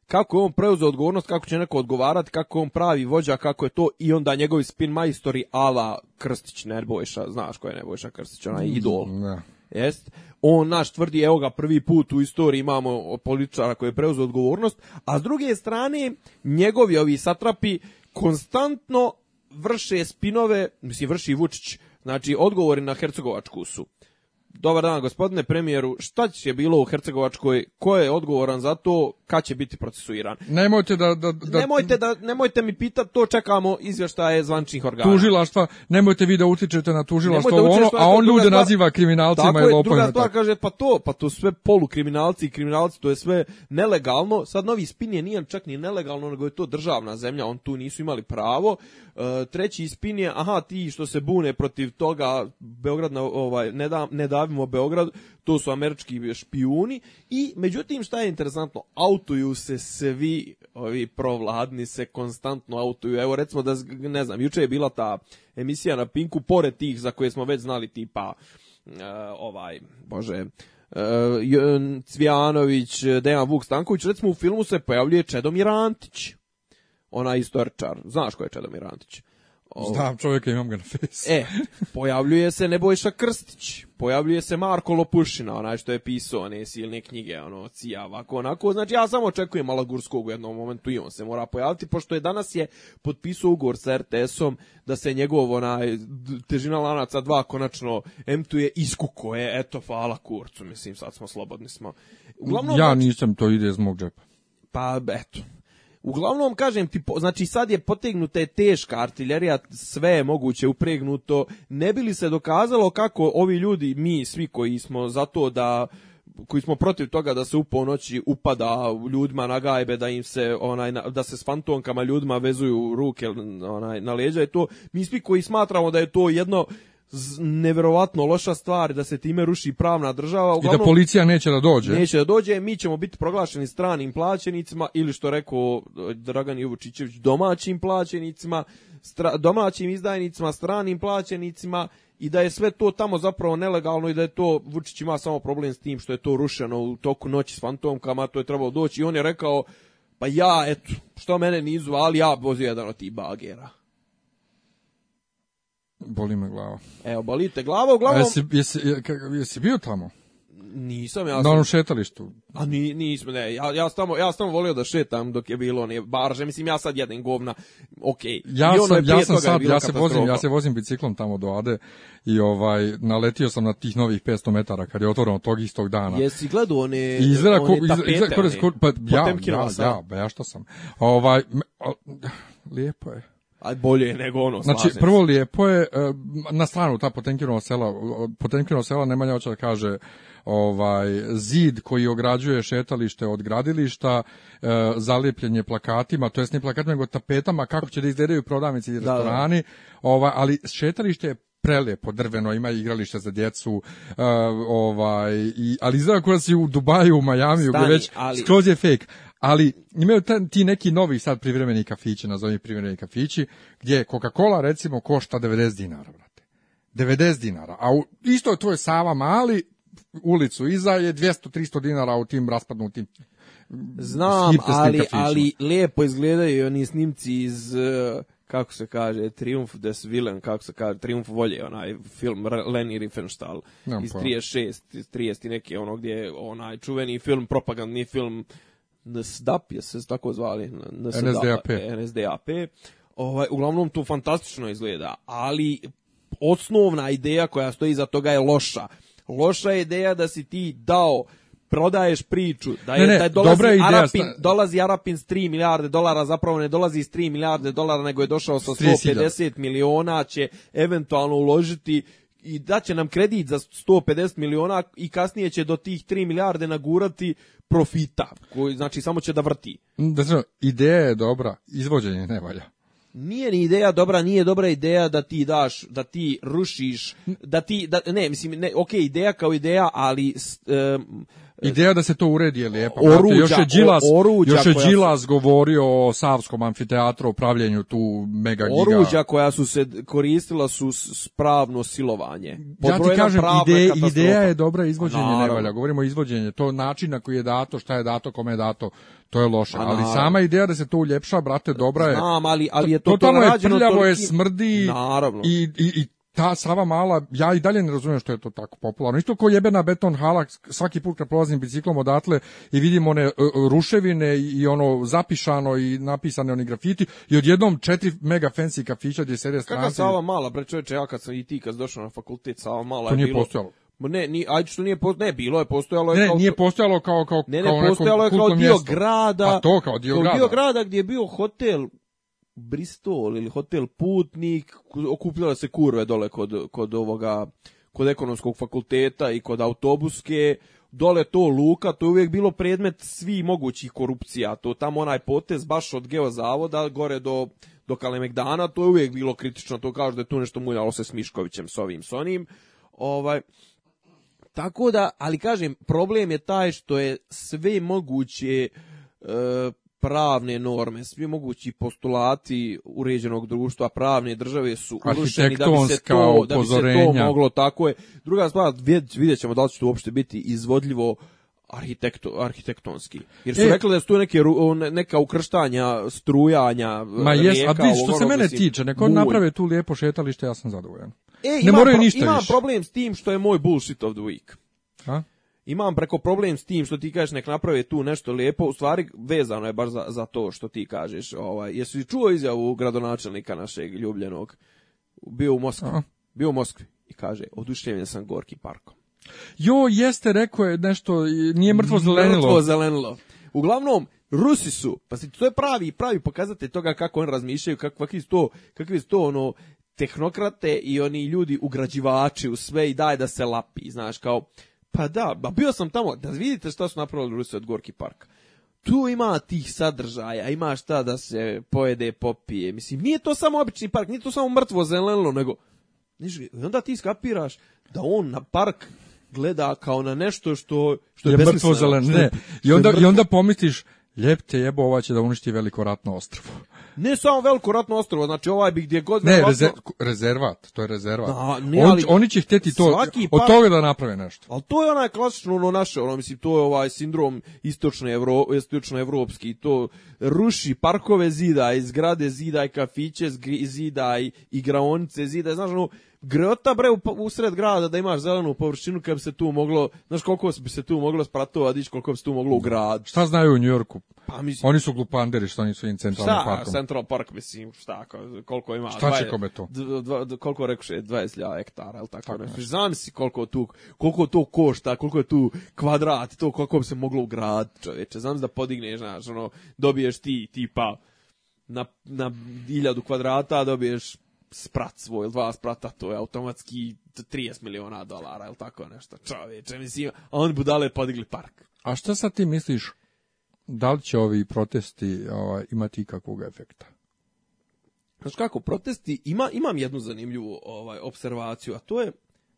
kako je on preuzeo odgovornost, kako će neko odgovarati, kako on pravi vođa, kako je to i onda njegovi spin majstori ala Krstić, Nerbojša, znaš ko je Nerbojša Krstić, onaj mm, idol. Ne. Da. Jest. On naš tvrdi, evo ga, prvi put u istoriji imamo političara koji je preuzeo odgovornost, a s druge strane, njegovi ovi satrapi konstantno vrše spinove, mislim, vrši Vučić, znači, odgovori na Hercegovačku su. Dobar dan, gospodine premijeru, šta će bilo u Hercegovačkoj, ko je odgovoran za to, kad će biti procesuiran. Nemojte da, da, da nemojte da nemojte mi pitati, to čekamo izvještaje zvančnih organa. Tužilaštva, nemojte vi da utičete na tužilaštvo da ono, a on ljude stvar, naziva kriminalcima i lopovima. Druga stvar tako. kaže pa to, pa to sve polukriminalci i kriminalci, to je sve nelegalno. Sad novi spin je nije čak ni nelegalno, nego je to državna zemlja, on tu nisu imali pravo. E, treći spin je aha ti što se bune protiv toga Beograd na ovaj ne da ne davimo Beograd, to su američki špijuni i međutim šta je interesantno, autuju se svi ovi provladni se konstantno autuju. Evo recimo da ne znam, juče je bila ta emisija na Pinku pored tih za koje smo već znali tipa uh, ovaj bože uh, Cvijanović, Dejan Vuk Stanković, recimo u filmu se pojavljuje Čedomir Antić. Ona istorčar. Znaš ko je Čedomir Antić? Znam čovjeka, imam ga na fejsu. e, pojavljuje se Nebojša Krstić, pojavljuje se Marko Lopušina, onaj što je pisao one silne knjige, ono, cija, ovako, onako. Znači, ja samo očekujem Malagurskog u jednom momentu i on se mora pojaviti, pošto je danas je potpisao ugovor sa RTS-om da se njegov, onaj, težina lanaca 2 konačno emtuje iskuko je, eto, hvala kurcu, mislim, sad smo slobodni smo. Uglavnom, ja znači- nisam, to ide iz mog džepa. Pa, eto. Uglavnom, kažem ti, znači sad je potegnuta je teška artiljerija, sve je moguće upregnuto, ne bi li se dokazalo kako ovi ljudi, mi svi koji smo za to da koji smo protiv toga da se u ponoći upada ljudima na gajbe, da im se onaj da se s fantonkama ljudima vezuju ruke onaj na leđa i to mi svi koji smatramo da je to jedno neverovatno loša stvar da se time ruši pravna država. Uglavnom, I da policija neće da dođe. Neće da dođe, mi ćemo biti proglašeni stranim plaćenicima ili što rekao e, Dragan Jovo Čičević, domaćim plaćenicima, stra, domaćim izdajnicima, stranim plaćenicima i da je sve to tamo zapravo nelegalno i da je to Vučić ima samo problem s tim što je to rušeno u toku noći s fantomkama, to je trebalo doći i on je rekao pa ja, eto, što mene nizu, ali ja vozio jedan od tih bagera. Boli me glava. Evo, bolite glava, uglavnom... A jesi, jesi, jesi bio tamo? Nisam, ja sam... Na onom šetalištu? A ni, nismo, ne, ja, ja, sam, ja sam volio da šetam dok je bilo one barže, mislim, ja sad jedem govna, okej. Okay. Ja sam, ja sam sad, ja se, vozim, ja se vozim biciklom tamo do Ade i ovaj, naletio sam na tih novih 500 metara kad je otvoreno tog istog dana. Jesi gledao one, I izgleda, one ko, tapete? Izgleda, one, pa, ja, ja, ja, pa ja, ja, šta sam. Ovaj, me, o, lijepo je a bolje je nego ono. Znači, prvo lijepo je, e, na stranu ta Potemkinova sela, Potemkinova sela Nemanja hoće da kaže ovaj zid koji ograđuje šetalište od gradilišta, e, zalijepljen je plakatima, to jest ne plakatima nego tapetama kako će da izgledaju prodavnice i restorani, da, da. Ovaj, ali šetalište je prelepo drveno, ima igralište za djecu, e, ovaj, i, ali izgleda kura da si u Dubaju, u Majamiju, gdje već ali, skroz je fake ali imaju ti neki novi sad privremeni kafići, nazovi privremeni kafići, gdje Coca-Cola recimo košta 90 dinara, brate. 90 dinara, a u, isto je tvoje Sava Mali, ulicu iza je 200-300 dinara u tim raspadnutim Znam, ali, ali lijepo izgledaju oni snimci iz, e, kako se kaže, Triumf des Willen, kako se kaže, Triumf volje, onaj film Leni Riefenstahl iz 36, iz 30 neke, ono gdje onaj čuveni film, propagandni film, NSDAP, je se tako zvali, NSDAP, NSDAP. NSDAP. Ovaj, uglavnom to fantastično izgleda, ali osnovna ideja koja stoji za toga je loša. Loša je ideja da si ti dao prodaješ priču da je, ne, ne, da je dolazi, dobra ideja, Arapin, sta... dolazi Arapin s 3 milijarde dolara, zapravo ne dolazi s 3 milijarde dolara, nego je došao sa 150 miliona, će eventualno uložiti i da će nam kredit za 150 miliona i kasnije će do tih 3 milijarde nagurati profita, koji znači samo će da vrti. Da znači, ideja je dobra, izvođenje ne valja. Nije ni ideja dobra, nije dobra ideja da ti daš, da ti rušiš, da ti, da, ne, mislim, ne, ok, ideja kao ideja, ali um, Ideja da se to uredi je lijepa. Oruđa, još je Đilas, oruđa još je Đilas su... govorio o Savskom amfiteatru, upravljanju tu mega giga. Oruđa koja su se koristila su spravno silovanje. Ja ti kažem, ide, ideja je dobra, izvođenje ne valja. Govorimo o izvođenju, to način na koji je dato, šta je dato, kome je dato, to je loše. Pa ali sama ideja da se to uljepša, brate, dobra je. Znam, ali, ali je to, to, to tamo je prljavo, je smrdi naravno. I, i, i ta Sava Mala, ja i dalje ne razumijem što je to tako popularno. Isto kao jebena beton hala, svaki put kad prolazim biciklom odatle i vidim one e, e, ruševine i ono zapišano i napisane oni grafiti i odjednom četiri mega fancy kafića gdje sede stranci. Kako Sava Mala, bre čoveče, ja kad sam i ti kad došao na fakultet Sava Mala to je nije bilo... postojalo. Ne, ni, ajde što nije postojalo, ne, bilo je, postojalo je ne, kao... Ne, nije postojalo kao, kao, ne, ne, kao postojalo je kao dio mjesto. grada. A pa to, kao dio kao dio grada gdje je bio hotel, Bristol ili hotel Putnik, okupljala se kurve dole kod, kod ovoga kod ekonomskog fakulteta i kod autobuske, dole to luka, to je uvijek bilo predmet svih mogućih korupcija, to tamo onaj potez baš od geozavoda gore do, do Kalemegdana, to je uvijek bilo kritično, to kaže da je tu nešto muljalo se s Miškovićem, s ovim, s onim, ovaj, tako da, ali kažem, problem je taj što je sve moguće e, pravne norme, svi mogući postulati uređenog društva, pravne države su urušeni da bi se to, da bi se to moglo tako je. Druga stvar, vidjet ćemo da li će to uopšte biti izvodljivo arhitekto, arhitektonski. Jer su e, rekli da su tu neke, neka ukrštanja, strujanja, e, Ma jes, rijeka, a vidiš, što se mene tiče, neko bulj. naprave tu lijepo šetalište, ja sam zadovoljan. E, ne imam, moraju ništa imam više. problem s tim što je moj bullshit of the week. A? imam preko problem s tim što ti kažeš nek naprave tu nešto lijepo, u stvari vezano je baš za, za to što ti kažeš. Ovaj, jesi li čuo izjavu gradonačelnika našeg ljubljenog? Bio u Moskvi. Aha. Bio u Moskvi i kaže, oduševljen sam Gorki parkom. Jo, jeste, rekao je nešto, nije mrtvo zelenilo. Mrtvo zelenilo. Uglavnom, Rusi su, pa si, to je pravi, pravi pokazatelj toga kako oni razmišljaju, kakvi su to, kakvi su to ono, tehnokrate i oni ljudi ugrađivači u sve i daj da se lapi, znaš, kao, Pa da, ba bio sam tamo, da vidite šta su napravili Rusi od Gorki Park. Tu ima tih sadržaja, ima šta da se pojede, popije. Mislim, nije to samo obični park, nije to samo mrtvo zelenilo, nego... I onda ti skapiraš da on na park gleda kao na nešto što, što je, je mrtvo zeleno. Ne. I onda, I onda pomisliš, Ljep te jebo, ova će da uništi veliko ratno ostrvo. Ne samo veliko ratno ostrovo, znači ovaj bi gdje god... Ne, rezerv, rezervat, to je rezervat. Da, ne, ali, oni, oni će htjeti to, svaki od par... toga da naprave nešto. Ali to je onaj klasično ono naše, ono mislim, to je ovaj sindrom istočne Evro, istočno evropski i to ruši parkove zida, izgrade zida, i kafiće zida, i igraonice zida, znaš ono, grota bre u, sred grada da imaš zelenu površinu kad bi se tu moglo, znaš koliko bi se tu moglo spratovadić, koliko bi se tu moglo u grad. Šta znaju u Njujorku? Pa mislim, oni su glupanderi što nisu im centralnim šta, parkom. Šta, Central Park mislim, šta, koliko ima? Šta će kome to? Dv, dv, dv, 20.000 hektara, el tako, tako nešto. Zamisli koliko tu, koliko to košta, koliko je tu kvadrat, to koliko bi se moglo u grad, čoveče. Znam da podigneš, znaš, ono, dobiješ ti tipa na, na 1000 kvadrata, dobiješ sprat svoj, dva sprata, to je automatski 30 miliona dolara, ili tako nešto. Čoveče, mislim, a on budale podigli park. A šta sad ti misliš, da li će ovi protesti ovaj, imati ikakvog efekta? Znaš kako, protesti, ima, imam jednu zanimljivu ovaj, observaciju, a to je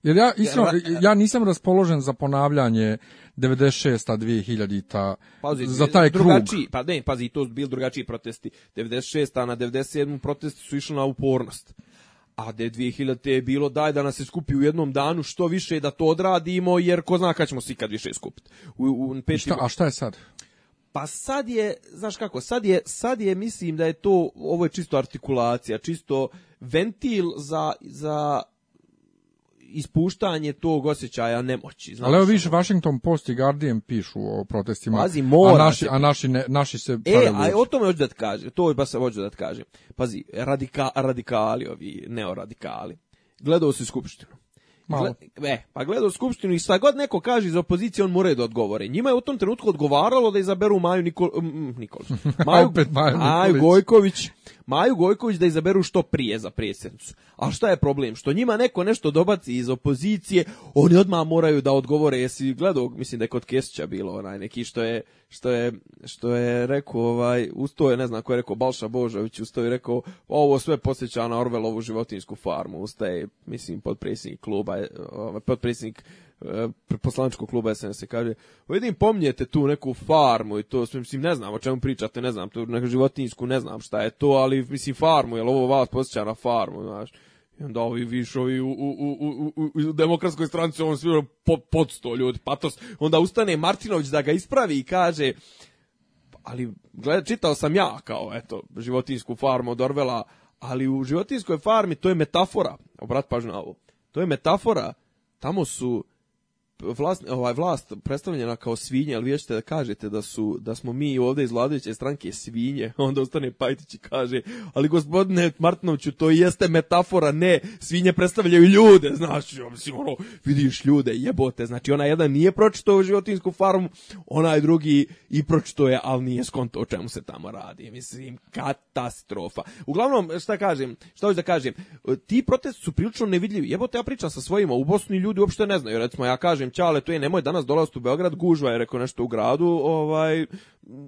Jer ja, iskreno, ja nisam raspoložen za ponavljanje 96-a, 2000-ta, pazi, za taj krug. Drugačiji, pa ne, pazi, to su bili drugačiji protesti. 96-a na 97 protesti su išli na upornost. A de 2000 je bilo daj da nas se skupi u jednom danu što više da to odradimo, jer ko zna kad ćemo se ikad više skupiti. U, u peti šta, a šta je sad? Pa sad je, znaš kako, sad je, sad je, mislim da je to, ovo je čisto artikulacija, čisto ventil za, za ispuštanje tog osjećaja nemoći. Znači, Ali evo više Washington Post i Guardian pišu o protestima, Pazi, mora a, da naši, se... a naši, ne, naši se E, a o tome hoću da ti kažem, to baš se hoću da ti kažem. Pazi, radika, radikali ovi, neoradikali, gledao se skupštinu. Malo. e, pa gledao skupštinu i sva god neko kaže iz opozicije, on mora da odgovore. Njima je u tom trenutku odgovaralo da izaberu Maju Nikol, Nikolić. Maju, Opet Maju Nikolić. Aj, Gojković, Maju Gojković da izaberu što prije za predsjednicu. A šta je problem? Što njima neko nešto dobaci iz opozicije, oni odmah moraju da odgovore. Jesi gledao, mislim da je kod Kesića bilo onaj neki što je, što je, što je rekao, ovaj, ustoje, ne znam ko je rekao, Balša Božović, ustoje je rekao, ovo sve posjeća na Orvelovu životinsku farmu, ustaje, mislim, podpredsjednik kluba, ovaj, podpredsjednik E, poslaničkog kluba SNS kaže, vidim pomnijete tu neku farmu i to, mislim, ne znam o čemu pričate, ne znam, to neku životinsku, ne znam šta je to, ali mislim farmu, jel ovo vas posjeća na farmu, znaš. I onda ovi višovi u, u, u, u, u u demokratskoj stranci, on svi po, pod sto ljudi, patos. Onda ustane Martinović da ga ispravi i kaže, ali gleda, čitao sam ja kao, eto, životinjsku farmu od Orvela, ali u životinjskoj farmi to je metafora, obrat pažnju na ovo, to je metafora, tamo su vlast, ovaj, vlast predstavljena kao svinje, ali vi ćete da kažete da su da smo mi ovde iz vladajuće stranke svinje, onda ostane Pajtić i kaže ali gospodine Martinoviću, to jeste metafora, ne, svinje predstavljaju ljude, znaš, ono, vidiš ljude, jebote, znači ona jedan nije pročitao životinsku farmu, onaj drugi i pročitao je, ali nije skonto o čemu se tamo radi, mislim, katastrofa. Uglavnom, šta kažem, šta hoću da kažem, ti protesti su prilično nevidljivi, jebote, ja pričam sa svojima, u Bosni ljudi uopšte ne znaju, recimo, ja kažem Ćale, tu je nemoj danas dolaziti u Beograd, gužva je rekao nešto u gradu, ovaj,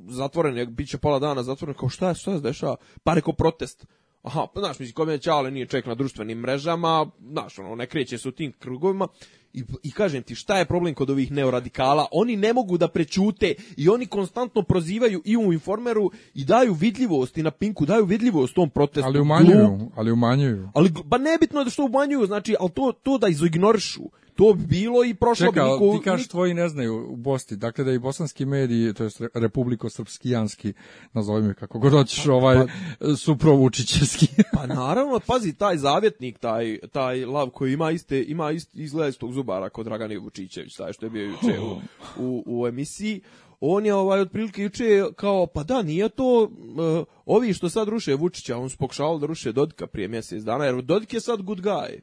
zatvoren je, bit će pola dana zatvoren, kao šta je, šta se dešava? Pa rekao protest. Aha, pa znaš, mislim, kod je Ćale nije čovjek na društvenim mrežama, znaš, ono, ne kreće se u tim krugovima, i, I kažem ti, šta je problem kod ovih neoradikala? Oni ne mogu da prećute i oni konstantno prozivaju i u informeru i daju vidljivost i na Pinku daju vidljivost tom protestu. Ali umanjuju, Glup. ali umanjuju. Ali, ba pa nebitno je da što umanjuju, znači, ali to, to da izignorišu to bilo i prošlo Čeka, bi niko... ti kažeš tvoji ne znaju u Bosti, dakle da i bosanski mediji, to je republiko-srpskijanski, nazovimo kako god hoćeš, pa, ovaj, pa, su provučićeski. pa naravno, pazi, taj zavjetnik, taj, taj lav koji ima iste, ima isti, izgleda tog zubara kod Dragane Vučićević, taj što je bio juče u, u, u emisiji, on je ovaj otprilike juče kao pa da nije to uh, ovi što sad ruše Vučića, on spokšao da ruše Dodika prije mjesec dana jer Dodik je sad good guy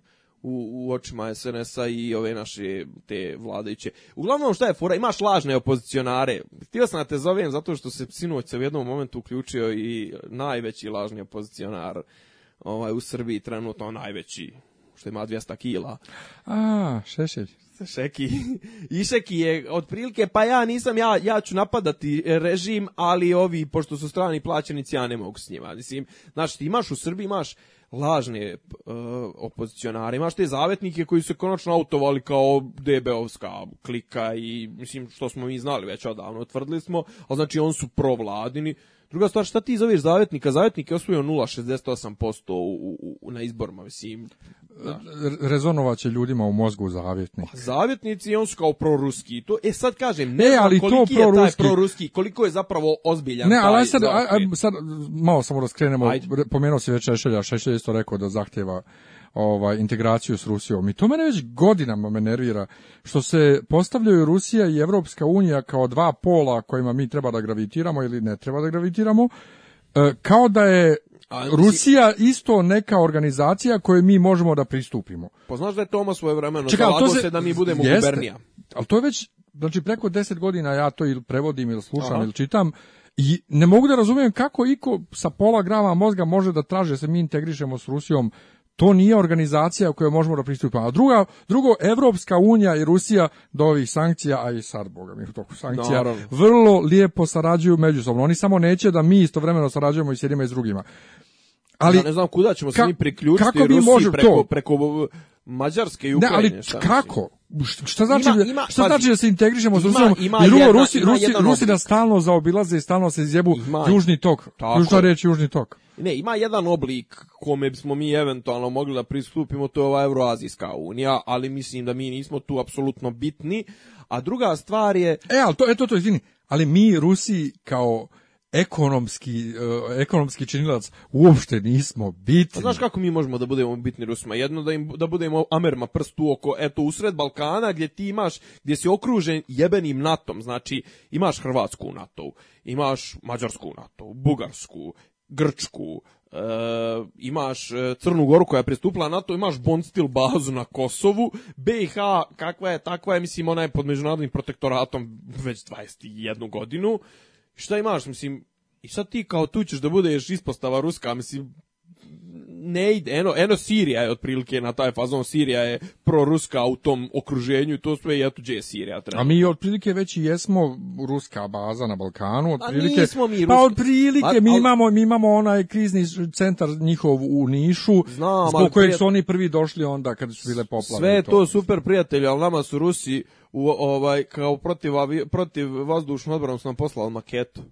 u, u očima SNS-a i ove naše te vladajuće. Uglavnom šta je fora, imaš lažne opozicionare. Htio sam da te zovem zato što se sinoć se u jednom momentu uključio i najveći lažni opozicionar ovaj, u Srbiji, trenutno najveći, što ima 200 kila. A, šešelj. Šeki. Išeki je otprilike, pa ja nisam, ja, ja ću napadati režim, ali ovi, pošto su strani plaćenici, ja ne mogu s njima. Mislim, znači, ti imaš u Srbiji, imaš lažne uh, opozicionare, imaš te zavetnike koji su konačno autovali kao DB-ovska klika i mislim što smo mi znali već odavno, tvrdili smo, ali znači on su provladini. Druga stvar, šta ti zoveš zavetnika? Zavetnik je osvojio 0,68% u, u, na izborima, mislim. Da. Rezonovaće ljudima u mozgu pa zavjetnici. Zavjetnici i on su kao proruski. To, e sad kažem, ne e, ali koliki to je taj proruski, koliko je zapravo ozbiljan Ne, ali taj sad, a, a, sad malo samo raskrenemo, da Ajde. pomenuo si već Šešelja, Šešelj isto rekao da zahtjeva ovaj, integraciju s Rusijom. I to mene već godinama me nervira, što se postavljaju Rusija i Evropska unija kao dva pola kojima mi treba da gravitiramo ili ne treba da gravitiramo, e, kao da je A, Rusija isto neka organizacija kojoj mi možemo da pristupimo. Pa znaš da je Toma svoje vremeno Čekaj, to se, se da mi budemo jeste, gubernija. Ali to je već, znači preko deset godina ja to ili prevodim ili slušam Aha. ili čitam i ne mogu da razumijem kako iko sa pola grama mozga može da traže da se mi integrišemo s Rusijom to nije organizacija kojoj možemo da pristupamo. A druga, drugo, Evropska unija i Rusija do ovih sankcija, a i sad, boga mi, u toku sankcija, Dobre. vrlo lijepo sarađuju međusobno. Oni samo neće da mi istovremeno sarađujemo i s jednima i s drugima ali ja ne znam kuda ćemo se mi priključiti kako mi možemo preko, preko uh, Mađarske i Ukrajine. Ne, ali šta kako? Šta znači, ima, da- ima, šta znači da se integrišemo s Rusijom? Ima, Jer uvo, Rusi, ima Rusi, Rusi nas stalno zaobilaze i stalno se izjebu ima, južni tok. Ključna reč južni tok. Ne, ima jedan oblik kome bismo mi eventualno mogli da pristupimo, to je ova Euroazijska unija, ali mislim da mi nismo tu apsolutno bitni. A druga stvar je... E, ali to, eto, to, izvini, ali mi Rusiji kao ekonomski, uh, ekonomski činilac uopšte nismo bitni. A pa znaš kako mi možemo da budemo bitni Rusima? Jedno da, im, da budemo Amerma prst u oko, eto, usred Balkana gdje ti imaš, gdje si okružen jebenim NATO-om, znači imaš Hrvatsku u NATO-u, imaš Mađarsku u NATO-u, Bugarsku, Grčku, e, imaš eh, Crnu Goru koja je pristupila NATO, imaš Bonstil bazu na Kosovu, BiH kakva je, takva je, mislim, ona je pod međunarodnim protektoratom već 21 godinu, šta imaš, mislim, i sad ti kao tu ćeš da budeš ispostava ruska, mislim, ne ide, eno, eno Sirija je otprilike na taj fazon, Sirija je proruska u tom okruženju to sve i eto gdje Sirija treba. A mi otprilike već i jesmo ruska baza na Balkanu, pa otprilike, pa, nismo mi ruska. pa otprilike a, mi, imamo, mi imamo onaj krizni centar njihov u Nišu, Znam, zbog kojeg prijatelj... su oni prvi došli onda kad su bile poplave. Sve to, to super prijatelji, ali nama su Rusi u, ovaj, kao protiv, protiv vazdušnu odbranu su nam poslali maketu.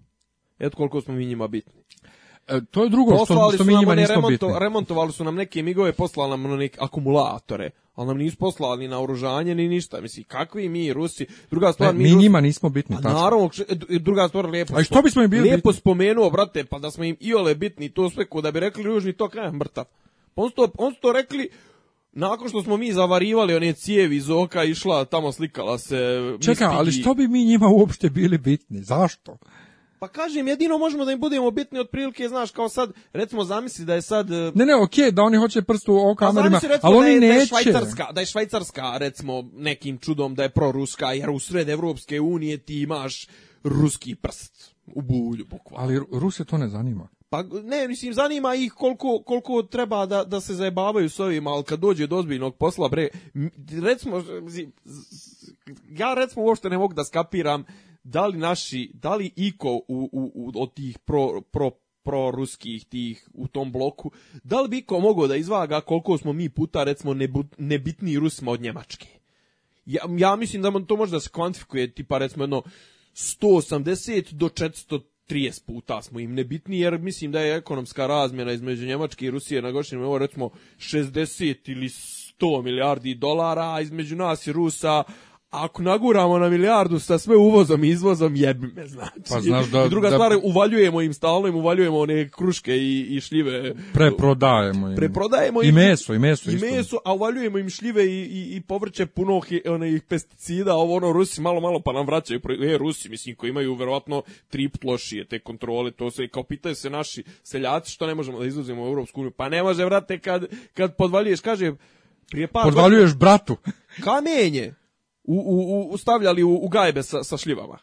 Eto koliko smo mi njima bitni. E, to je drugo poslali što, što mi njima nismo remonto, bitni. Remontovali su nam neke migove, poslali nam neke akumulatore, ali nam nisu poslali ni na oružanje, ni ništa. Mislim, kakvi mi Rusi? Druga e, stvar, e, mi, mi Rusi... nismo bitni. A, naravno, druga stvar, lijepo, A što bismo im bili lijepo bitni? spomenuo, brate, pa da smo im iole bitni, to sve ko da bi rekli južni tok, ne, mrtav. Pa on su, to, on su to rekli nakon što smo mi zavarivali one cijevi iz oka, išla tamo slikala se... Čekaj, ali što bi mi njima uopšte bili bitni? Zašto? Pa kažem, jedino možemo da im budemo bitni otprilike, znaš, kao sad, recimo zamisli da je sad... E, ne, ne, okej, okay, da oni hoće prst u o pa kamerima, pa ali da oni da je, neće. Da je, švajcarska, da je Švajcarska, recimo, nekim čudom da je proruska, jer u sred Evropske unije ti imaš ruski prst u bulju, bukvalno. Ali Ruse to ne zanima. Pa ne, mislim, zanima ih koliko, koliko treba da, da se zajebavaju s ovim, ali kad dođe do ozbiljnog posla, bre, recimo, ja recimo uopšte ne mogu da skapiram da li naši, da li iko u, u, u, od tih pro, pro pro ruskih tih u tom bloku, da li bi iko mogao da izvaga koliko smo mi puta recimo nebitniji Rusima od Njemačke? Ja, ja mislim da to može da se kvantifikuje tipa recimo jedno 180 do 400 30 puta smo im nebitni, jer mislim da je ekonomska razmjena između Njemačke i Rusije na godišnjem nivou recimo 60 ili 100 milijardi dolara, a između nas i Rusa ako naguramo na milijardu sa sve uvozom i izvozom, jebi me, znači. Pa znaš da, I druga da, stvar, uvaljujemo im stalno, im uvaljujemo one kruške i, i šljive. Preprodajemo im. Preprodajemo im. I meso, i meso. I isto. meso, a uvaljujemo im šljive i, i, i povrće puno onih pesticida, ovo ono, Rusi malo, malo pa nam vraćaju. E, Rusi, mislim, koji imaju verovatno tripl lošije, te kontrole, to sve. Kao pitaju se naši seljaci što ne možemo da izvozimo u Europsku uniju. Pa ne može, vrate, kad, kad podvaljuješ, kaže, prije par... Podvaljuješ bratu. Kamenje u, u, u stavljali u, u gajbe sa, sa šljivama.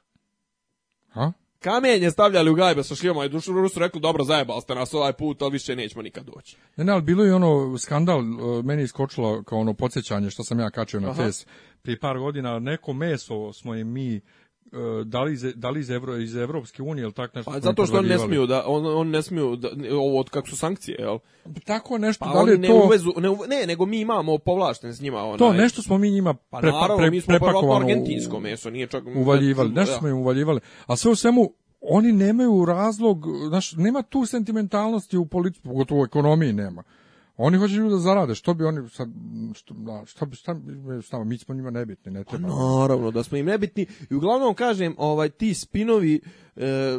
Ha? Kamenje stavljali u gajbe sa šljivama i dušu Rusu rekli dobro zajebali ste nas ovaj put, ali više nećemo nikad doći. Ne, ne, ali bilo je ono skandal, e, meni iskočilo kao ono podsjećanje što sam ja kačio na Aha. fes prije par godina, neko meso smo im mi Eh, da li iz, da li iz evro iz evropske unije ili tak pa nešto pa zato što on ne smiju da on on ne smiju da ovo od kako su sankcije jel tako nešto pa da li ne to uvezu, ne, ne nego mi imamo povlašten s njima onaj to nešto smo mi njima pa naravno, pre, mi smo argentinsko meso nije čak uvaljivali da. nešto da. smo im uvaljivali a sve u svemu oni nemaju razlog, znaš, nema tu sentimentalnosti u politici, pogotovo u ekonomiji nema. Oni hoće ljudi da zarade, što bi oni sad, što, da, što bi, šta, šta, mi smo njima nebitni, ne treba. Pa naravno, da smo im nebitni i uglavnom kažem, ovaj, ti spinovi e,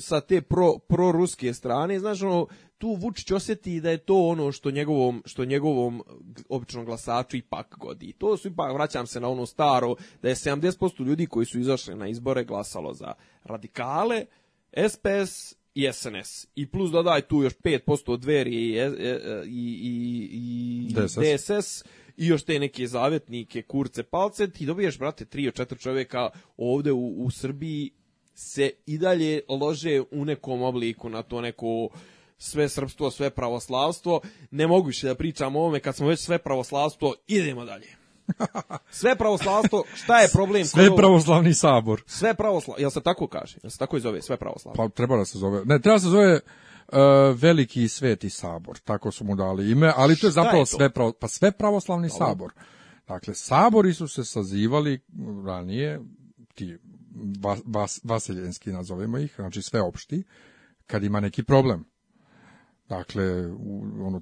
sa te pro, proruske strane, znaš, ono, tu Vučić osjeti da je to ono što njegovom, što njegovom običnom glasaču ipak godi. To su ipak, vraćam se na ono staro, da je 70% ljudi koji su izašli na izbore glasalo za radikale, SPS i SNS. I plus dodaj tu još 5% od dveri i, e, e, i, i, i DSS. DSS i još te neke zavetnike, kurce, palce, ti dobiješ, brate, tri od četiri čovjeka ovde u, u Srbiji se i dalje lože u nekom obliku na to neko sve srpstvo, sve pravoslavstvo. Ne mogu više da pričam o ovome, kad smo već sve pravoslavstvo, idemo dalje. Sve pravoslavstvo, šta je problem? Sve pravoslavni sabor. Sve pravoslavno, jel se tako kaže? Jel se tako zove? Sve pravoslavno? Pa treba da se zove, ne, treba da se zove uh, veliki sveti sabor, tako su mu dali ime, ali to je zapravo je to? sve, pravo, pa sve pravoslavni Dobre. sabor. Dakle, sabori su se sazivali ranije, ti vas, vas, vaseljenski nazovemo ih, znači sve opšti, kad ima neki problem. Dakle, u, ono,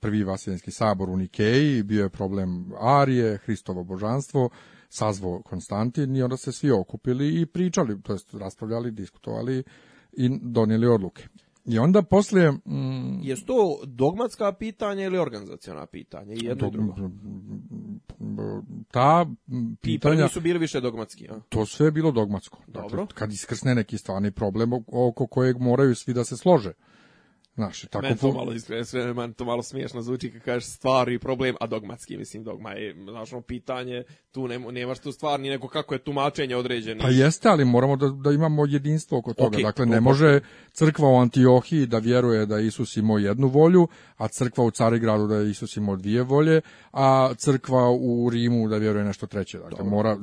prvi Vasijanski sabor u Nikeji, bio je problem Arije, Hristovo božanstvo, sazvo Konstantin i onda se svi okupili i pričali, to jest raspravljali, diskutovali i donijeli odluke. I onda posle... Mm, je to dogmatska pitanja ili organizaciona pitanja? Jedno dog, i drugo. Ta pitanja... I su bili više dogmatski, a? To sve je bilo dogmatsko. Dakle, Dobro. Dakle, kad iskrsne neki stvarni problem oko kojeg moraju svi da se slože. Znaš, tako meni to, malo, meni to malo smiješno zvuči kad kažeš stvari problem, a dogmatski, mislim, dogma je, znaš, pitanje, tu nema, nemaš tu ni nego kako je tumačenje određeno. Pa jeste, ali moramo da, da imamo jedinstvo oko toga. Okay, dakle, ne može crkva u Antiohiji da vjeruje da Isus imao jednu volju, a crkva u Carigradu da Isus imao dvije volje, a crkva u Rimu da vjeruje nešto treće. Dakle, Dobre. mora,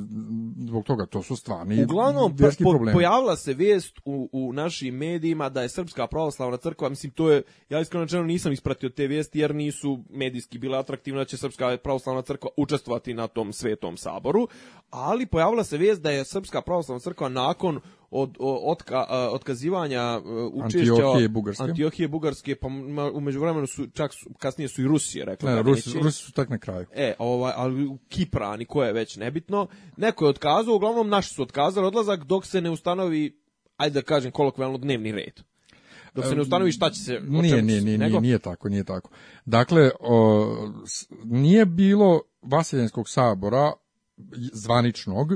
zbog toga, to su stvarni Uglavnom, po, po, pojavila se vijest u, u našim medijima da je Srpska pravoslavna crkva, mislim, to je, ja iskreno rečeno nisam ispratio te vijesti jer nisu medijski bile atraktivne da će Srpska pravoslavna crkva učestvovati na tom svetom saboru, ali pojavila se vijest da je Srpska pravoslavna crkva nakon od, otka, otkazivanja e, učešća Antiohije Bugarske. Antiohije Bugarske, pa u međuvremenu su čak su, kasnije su i Rusije rekla. Ne, da Rusi, Rusi su tak na kraju. E, ovaj, ali u Kipra, ni koje je već nebitno. Neko je otkazao, uglavnom naši su otkazali odlazak dok se ne ustanovi, ajde da kažem kolokvijalno, dnevni red dok se ne ustanovi šta će se nije, nije, nije, nego... nije tako, nije tako. Dakle, o, nije bilo Vaseljenskog sabora zvaničnog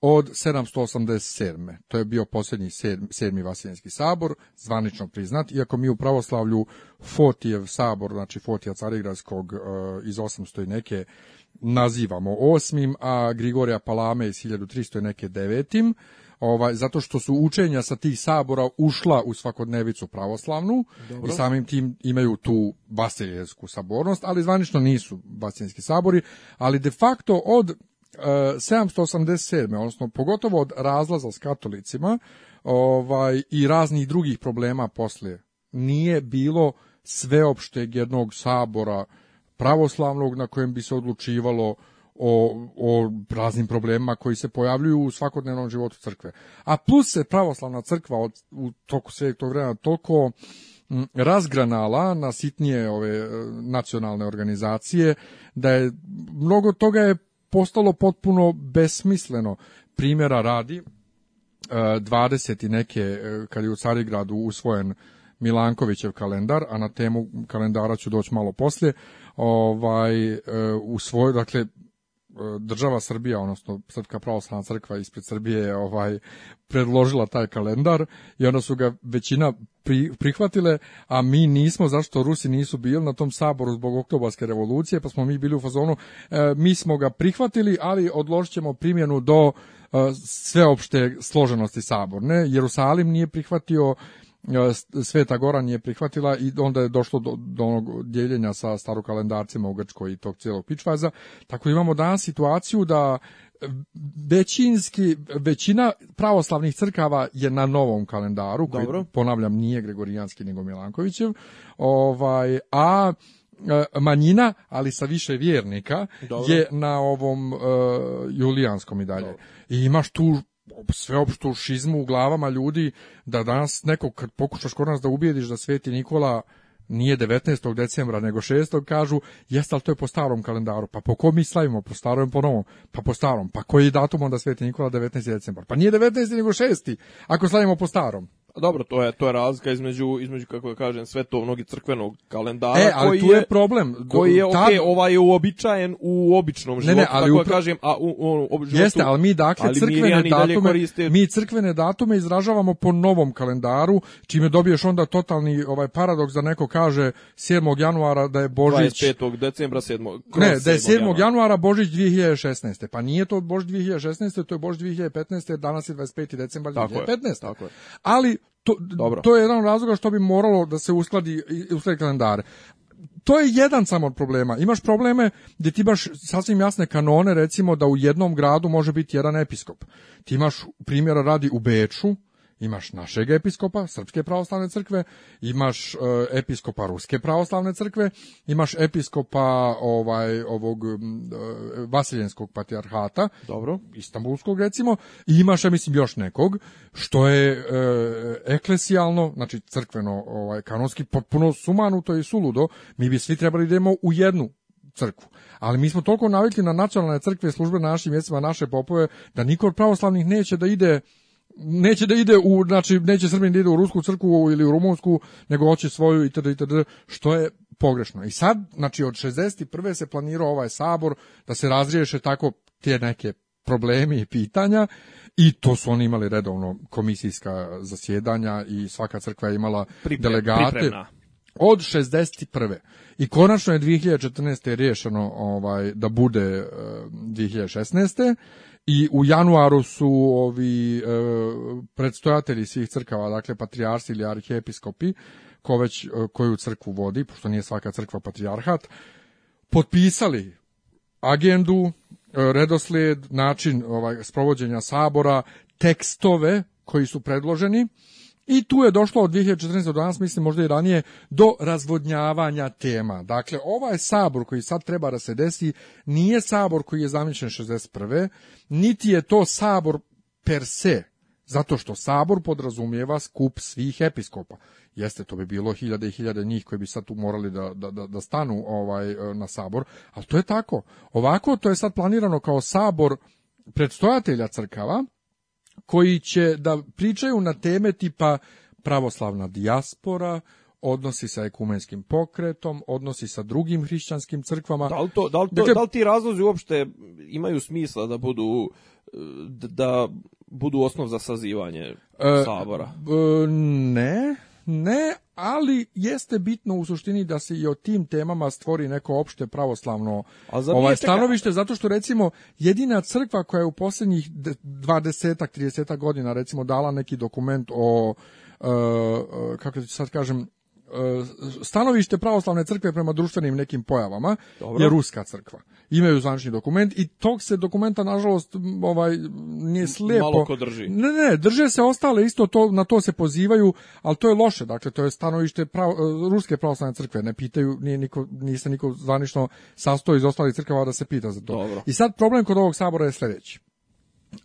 od 787. To je bio posljednji sedmi, sedmi Vaseljenski sabor, zvanično priznat, iako mi u pravoslavlju Fotijev sabor, znači Fotija Carigradskog e, iz 800 i neke, nazivamo osmim, a Grigorija Palame iz 1300 i neke devetim, ovaj, zato što su učenja sa tih sabora ušla u svakodnevicu pravoslavnu Dobro. i samim tim imaju tu vasilijsku sabornost, ali zvanično nisu vasilijski sabori, ali de facto od e, 787. odnosno pogotovo od razlaza s katolicima ovaj, i raznih drugih problema poslije nije bilo sveopšteg jednog sabora pravoslavnog na kojem bi se odlučivalo o, o raznim problemima koji se pojavljuju u svakodnevnom životu crkve. A plus se pravoslavna crkva od, u toku sveg tog vremena toliko razgranala na sitnije ove e, nacionalne organizacije da je mnogo toga je postalo potpuno besmisleno primjera radi 20 e, i neke e, kad je u Carigradu usvojen Milankovićev kalendar, a na temu kalendara ću doći malo poslije, ovaj, u dakle, država Srbija, odnosno Srpska pravoslavna crkva ispred Srbije ovaj predložila taj kalendar i onda su ga većina pri, prihvatile, a mi nismo, zašto Rusi nisu bili na tom saboru zbog oktobarske revolucije, pa smo mi bili u fazonu, e, mi smo ga prihvatili, ali odložit ćemo primjenu do e, sveopšte složenosti saborne. Jerusalim nije prihvatio E, Sveta Goran je prihvatila i onda je došlo do, do onog djeljenja sa starokalendarcima u Grčkoj i tog cijelog pičvaza. Tako imamo danas situaciju da većinski, većina pravoslavnih crkava je na novom kalendaru, koji, Dobro. ponavljam, nije Gregorijanski nego Milankovićev, ovaj, a e, manjina, ali sa više vjernika Dobro. je na ovom uh, julijanskom i dalje. Dobro. I imaš tu sveopštu šizmu u glavama ljudi da danas nekog kad pokušaš kod nas da ubijediš da Sveti Nikola nije 19. decembra, nego 6. kažu, jeste, ali to je po starom kalendaru. Pa po kom mi slavimo? Po starom, po novom. Pa po starom. Pa koji je datum onda Sveti Nikola 19. decembar? Pa nije 19. nego 6. ako slavimo po starom dobro, to je to je razlika između između kako da kažem svetovnog i crkvenog kalendara e, ali koji tu je, je problem koji je ta... okay, ovaj je uobičajen u običnom životu, ne, ne, ali tako da upra... da kažem, a u, u, u životu, Jeste, ali mi dakle ali crkvene datume koriste... mi crkvene datume izražavamo po novom kalendaru, čime dobiješ onda totalni ovaj paradoks da neko kaže 7. januara da je Božić 25. decembra 7. Ne, da je 7. januara, januara Božić 2016. Pa nije to Božić 2016, to je Božić 2015, danas je 25. decembar 2015. Tako je. Tako je. Ali to, Dobro. to je jedan od razloga što bi moralo da se uskladi, uskladi kalendare to je jedan samo od problema. Imaš probleme gdje ti imaš sasvim jasne kanone, recimo da u jednom gradu može biti jedan episkop. Ti imaš primjera radi u Beču, imaš našeg episkopa Srpske pravoslavne crkve, imaš e, episkopa Ruske pravoslavne crkve, imaš episkopa ovaj ovog e, Vasiljenskog patrijarhata, dobro, istambulskog recimo, i imaš ja mislim još nekog što je e, eklesijalno, znači crkveno ovaj kanonski potpuno sumanuto i suludo, mi bi svi trebali da idemo u jednu crkvu. Ali mi smo toliko navikli na nacionalne crkve službe na našim mjestima, naše popove, da niko od pravoslavnih neće da ide neće da ide u znači neće Srbin da ide u rusku crkvu ili u rumunsku nego hoće svoju i itd itd što je pogrešno. I sad znači od 61. se planirao ovaj sabor da se razriješe tako te neke problemi i pitanja i to su oni imali redovno komisijska zasjedanja i svaka crkva je imala Pripre, delegate. Pripremna. Od 61. I konačno je 2014. riješeno ovaj, da bude 2016 eh, i u januaru su ovi e, predstojatelji svih crkava, dakle patrijarsi ili arhijepiskopi, ko već, e, koju crkvu vodi, pošto nije svaka crkva patrijarhat, potpisali agendu, e, redosled, način ovaj, sprovođenja sabora, tekstove koji su predloženi, I tu je došlo od 2014. do danas, mislim možda i ranije, do razvodnjavanja tema. Dakle, ovaj sabor koji sad treba da se desi nije sabor koji je zamišljen 61. Niti je to sabor per se, zato što sabor podrazumijeva skup svih episkopa. Jeste, to bi bilo hiljade i hiljade njih koji bi sad tu morali da, da, da da stanu ovaj, na sabor, ali to je tako. Ovako, to je sad planirano kao sabor predstojatelja crkava, koji će da pričaju na teme tipa pravoslavna dijaspora, odnosi sa ekumenskim pokretom, odnosi sa drugim hrišćanskim crkvama. Da li, to, da li, to, dakle, da li ti razlozi uopšte imaju smisla da budu da, da budu osnov za sazivanje e, sabora? E, e, ne, ne, ali jeste bitno u suštini da se i o tim temama stvori neko opšte pravoslavno ovaj, stanovište, zato što recimo jedina crkva koja je u poslednjih 20 30 godina recimo dala neki dokument o, uh, kako ću da sad kažem, e, stanovište pravoslavne crkve prema društvenim nekim pojavama Dobro. je ruska crkva imaju zvanični dokument i tog se dokumenta nažalost ovaj nije slepo malo ko drži. Ne, ne, drže se ostale isto to na to se pozivaju, ali to je loše. Dakle to je stanovište prav, e, ruske pravoslavne crkve, ne pitaju, nije niko nije niko zvanično sastoji iz ostalih crkava da se pita za to. Dobro. I sad problem kod ovog sabora je sledeći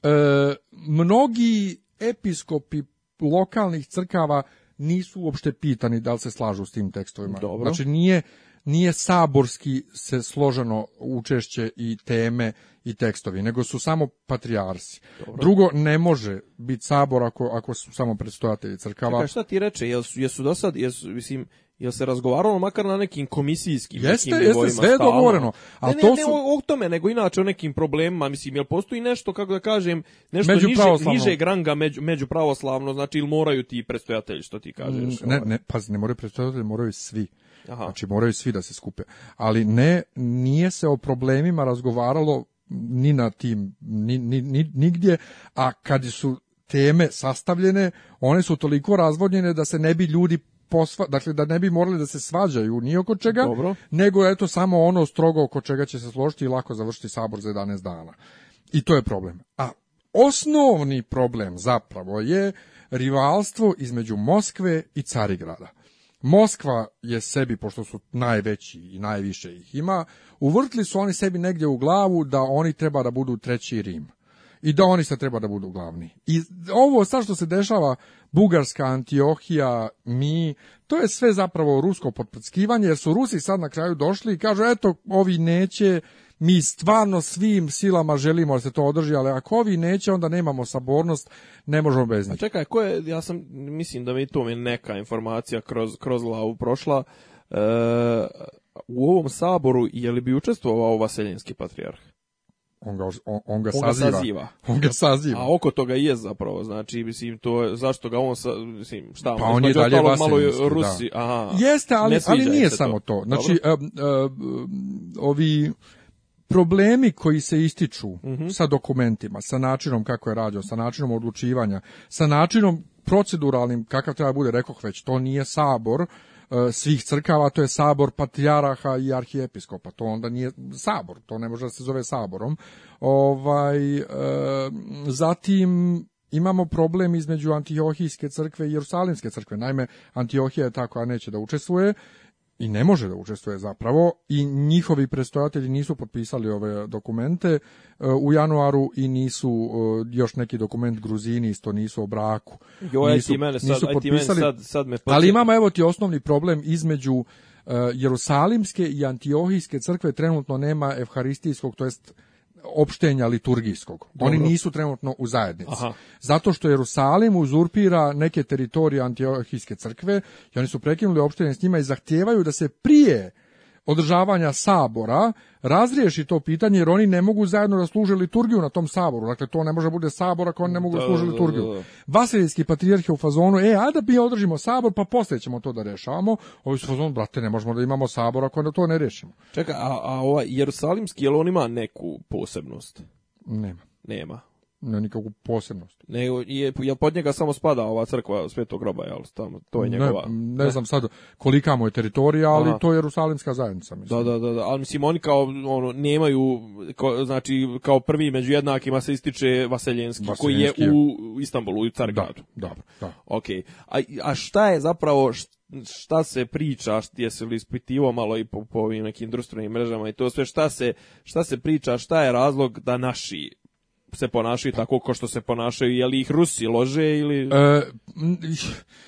E, mnogi episkopi lokalnih crkava nisu uopšte pitani da li se slažu s tim tekstovima. Dobro. Znači nije nije saborski se složeno učešće i teme i tekstovi, nego su samo patrijarsi. Dobro. Drugo, ne može biti sabor ako, ako su samo predstojatelji crkava. Čekaj, šta ti reče, jesu, jesu do sad, jesu, mislim, Jel se razgovaralo makar na nekim komisijskim jeste, nekim jeste, sve je dogovoreno. A ne, ne, to su... ne o, o, tome, nego inače o nekim problemima, mislim, jel postoji nešto, kako da kažem, nešto među niže, niže granga među, među pravoslavno, znači ili moraju ti predstojatelji, što ti kažeš? Ne, ovaj. ne, pazi, ne moraju predstojatelji, moraju svi. Aha. Znači moraju svi da se skupe. Ali ne, nije se o problemima razgovaralo ni na tim, ni, ni, ni, nigdje, a kad su teme sastavljene, one su toliko razvodnjene da se ne bi ljudi posva, dakle da ne bi morali da se svađaju ni oko čega, Dobro. nego eto samo ono strogo oko čega će se složiti i lako završiti sabor za 11 dana. I to je problem. A osnovni problem zapravo je rivalstvo između Moskve i Carigrada. Moskva je sebi, pošto su najveći i najviše ih ima, uvrtli su oni sebi negdje u glavu da oni treba da budu treći Rim. I da oni se treba da budu glavni. I ovo sad što se dešava, Bugarska, Antiohija, mi, to je sve zapravo rusko potprckivanje, jer su Rusi sad na kraju došli i kažu, eto, ovi neće, mi stvarno svim silama želimo da se to održi, ali ako ovi neće, onda nemamo sabornost, ne možemo bez njih. A čekaj, ko je, ja sam, mislim da mi to mi neka informacija kroz, kroz glavu prošla, e, u ovom saboru je li bi učestvovao vaseljenski patrijarh? On ga, on, on ga, saziva. On ga saziva. On ga saziva. A oko toga je zapravo, znači, mislim, to je, zašto ga on, sa, mislim, šta, pa on je dalje malo, malo da. Rusi, da. aha. Jeste, ali, ali nije samo to. Znači, um, um, ovi problemi koji se ističu uh mhm. -huh. sa dokumentima, sa načinom kako je rađeno, sa načinom odlučivanja, sa načinom proceduralnim, kakav treba bude, rekoh već, to nije sabor, e, svih crkava, to je sabor patrijaraha i arhijepiskopa, to onda nije sabor, to ne može da se zove saborom. Ovaj, e, zatim imamo problem između Antiohijske crkve i Jerusalimske crkve, naime Antiohija je ta koja neće da učestvuje, i ne može da učestvuje zapravo i njihovi predstavatelji nisu potpisali ove dokumente e, u januaru i nisu e, još neki dokument Gruzini isto nisu o braku. Jo, nisu, mene sad, nisu potpisali. Sad, sad me ali imamo evo ti osnovni problem između e, Jerusalimske i Antiohijske crkve trenutno nema evharistijskog, to jest opštenja liturgijskog. Dobro. Oni nisu trenutno u zajednici. Aha. Zato što Jerusalim uzurpira neke teritorije Antiohijske crkve i oni su prekinuli opštenje s njima i zahtijevaju da se prije održavanja sabora razriješi to pitanje jer oni ne mogu zajedno da služe liturgiju na tom saboru. Dakle, to ne može bude sabor ako oni ne mogu da, da služe da, da, liturgiju. Da, da, Vasilijski patrijarh je u fazonu, e, a da bi održimo sabor, pa posle ćemo to da rešavamo. Ovi su fazonu, brate, ne možemo da imamo sabor ako onda to ne rešimo. Čeka, a, a ovaj Jerusalimski, je li on ima neku posebnost? Nema. Nema na nikakvu posebnost. Nego je jel pod njega samo spada ova crkva Svetog groba jel tamo to je njegova. Ne, ne znam sad kolika mu je teritorija, ali Aha. to je Jerusalimska zajednica mislim. Da, da, da, da, ali mislim oni kao ono nemaju ko, znači kao prvi među jednakima se ističe Vaseljenski, koji je, je u Istanbulu u Cargradu. Da, dobro, da. Okej. A, a šta je zapravo šta se priča, jesi li ispitivao malo i po, po ovim nekim društvenim mrežama i to sve, šta se, šta se priča, šta je razlog da naši se ponašaju tako kao što se ponašaju, je li ih Rusi lože ili... E,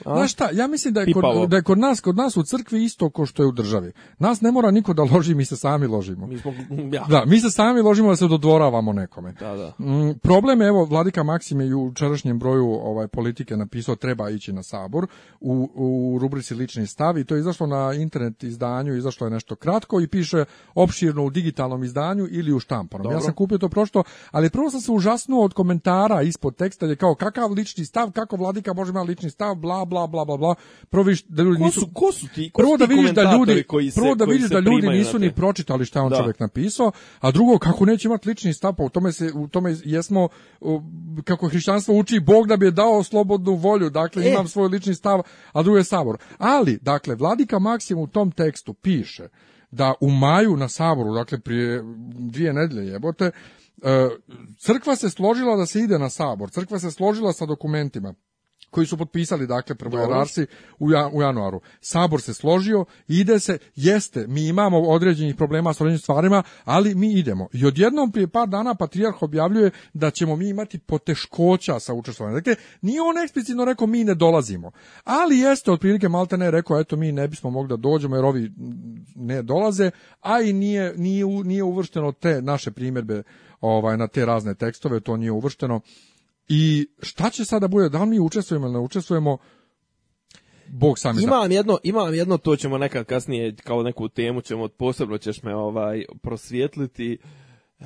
znaš šta, ja mislim da je, kod, da je kod nas, kod nas u crkvi isto kao što je u državi. Nas ne mora niko da loži, mi se sami ložimo. Mi smo, ja. Da, mi se sami ložimo da se dodvoravamo nekome. Da, da. Mm, problem je, evo, Vladika Maksim je u jučerašnjem broju ovaj, politike napisao treba ići na sabor u, u rubrici lični stav i to je izašlo na internet izdanju, izašlo je nešto kratko i piše opširno u digitalnom izdanju ili u štampanom. Dobro. Ja sam kupio to prošto, ali prvo sam se naslov užasnuo od komentara ispod teksta, je kao kakav lični stav, kako vladika može imati lični stav, bla, bla, bla, bla, bla. Prvo viš, da ljudi nisu... Ko su, ko su ti, ko prvo da vidiš da ljudi, koji se, prvo da vidiš da ljudi nisu ni pročitali šta on da. čovjek napisao, a drugo, kako neće imati lični stav, pa u tome, se, u tome jesmo, kako hrišćanstvo uči, Bog da bi je dao slobodnu volju, dakle e. imam svoj lični stav, a drugo je sabor. Ali, dakle, vladika Maksim u tom tekstu piše da u maju na saboru, dakle prije dvije nedelje jebote, E, crkva se složila da se ide na sabor, crkva se složila sa dokumentima koji su potpisali dakle prvojerarsi u, ja, u januaru. Sabor se složio, ide se, jeste, mi imamo određenih problema s određenim stvarima, ali mi idemo. I odjednom prije par dana patrijarh objavljuje da ćemo mi imati poteškoća sa učestvovanjem. Dakle, nije on eksplicitno rekao mi ne dolazimo, ali jeste otprilike malte ne rekao eto mi ne bismo mogli da dođemo jer ovi ne dolaze, a i nije, nije, nije uvršteno te naše primjedbe ovaj, na te razne tekstove, to nije uvršteno. I šta će sada bude, da li mi učestvujemo ili ne učestvujemo, Bog sami zna. Imam jedno, ima vam jedno, to ćemo neka kasnije kao neku temu ćemo posebno ćeš me ovaj prosvjetliti. E,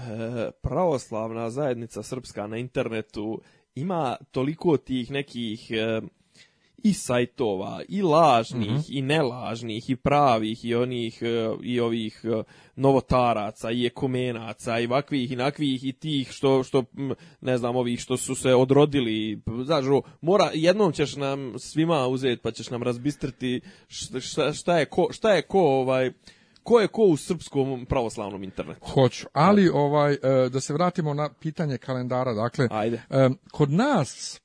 pravoslavna zajednica srpska na internetu ima toliko tih nekih e, i sajtova, i lažnih, mm -hmm. i nelažnih, i pravih, i onih, e, i ovih e, novotaraca, i ekumenaca, i vakvih, i nakvih, i tih što, što ne znam, ovih što su se odrodili. Znaš, mora, jednom ćeš nam svima uzeti, pa ćeš nam razbistriti šta, šta, je, ko, šta je ko ovaj ko je ko u srpskom pravoslavnom internetu. Hoću, ali ovaj e, da se vratimo na pitanje kalendara, dakle Ajde. kod nas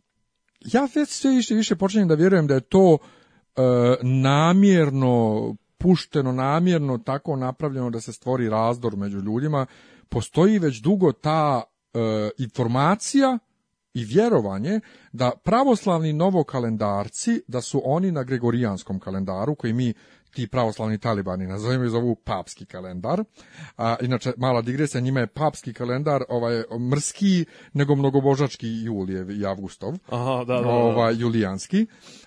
ja već sve više više počinjem da vjerujem da je to e, namjerno pušteno, namjerno tako napravljeno da se stvori razdor među ljudima. Postoji već dugo ta e, informacija i vjerovanje da pravoslavni novokalendarci, da su oni na gregorijanskom kalendaru koji mi ti pravoslavni talibani, nazovimo iz ovu papski kalendar. A, inače, mala digresija, njima je papski kalendar ovaj, mrski nego mnogobožački Julijev i Avgustov, Aha, da, da, da, da. Ovaj, julijanski.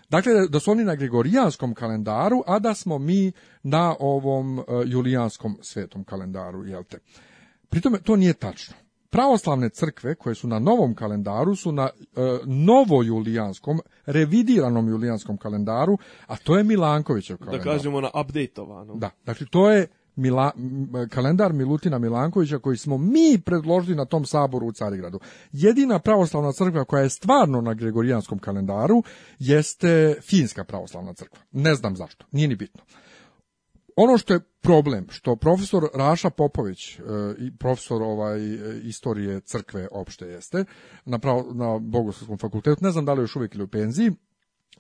Dakle, da su oni na gregorijanskom kalendaru, a da smo mi na ovom e, julijanskom svetom kalendaru, jel te? Pritome, to nije tačno pravoslavne crkve koje su na novom kalendaru su na e, novojulijanskom, revidiranom julijanskom kalendaru, a to je Milankovićev da kalendar. Da kažemo na updateovano. Da, dakle to je Mila, kalendar Milutina Milankovića koji smo mi predložili na tom saboru u Carigradu. Jedina pravoslavna crkva koja je stvarno na gregorijanskom kalendaru jeste Finska pravoslavna crkva. Ne znam zašto, nije ni bitno ono što je problem, što profesor Raša Popović, e, i profesor ovaj, e, istorije crkve opšte jeste, na, pravo, na Bogoslovskom fakultetu, ne znam da li još uvijek ili u penziji,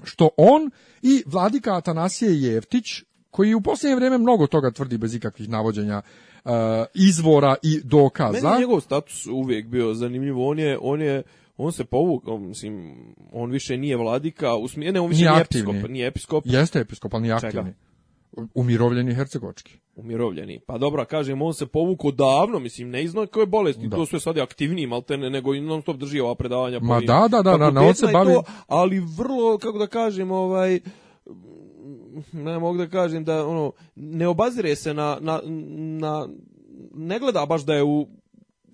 što on i vladika Atanasije Jevtić, koji u posljednje vreme mnogo toga tvrdi bez ikakvih navođenja e, izvora i dokaza. Meni njegov status uvijek bio zanimljiv. On je, on je on se povukao, mislim, on više nije vladika, u on više nije, nije episkop, nije episkop. Jeste episkop, ali nije aktivni. Čega? umirovljeni hercegovački. Umirovljeni. Pa dobro, kažem, on se povukao davno, mislim, ne znam koje bolesti, da. to sve sad je aktivniji, maltene, nego i non stop drži ova predavanja. Ma da, da, da, da, na on se bavi... To, ali vrlo, kako da kažem, ovaj, mm, ne mogu da kažem da, ono, ne obazire se na, na, na ne gleda baš da je u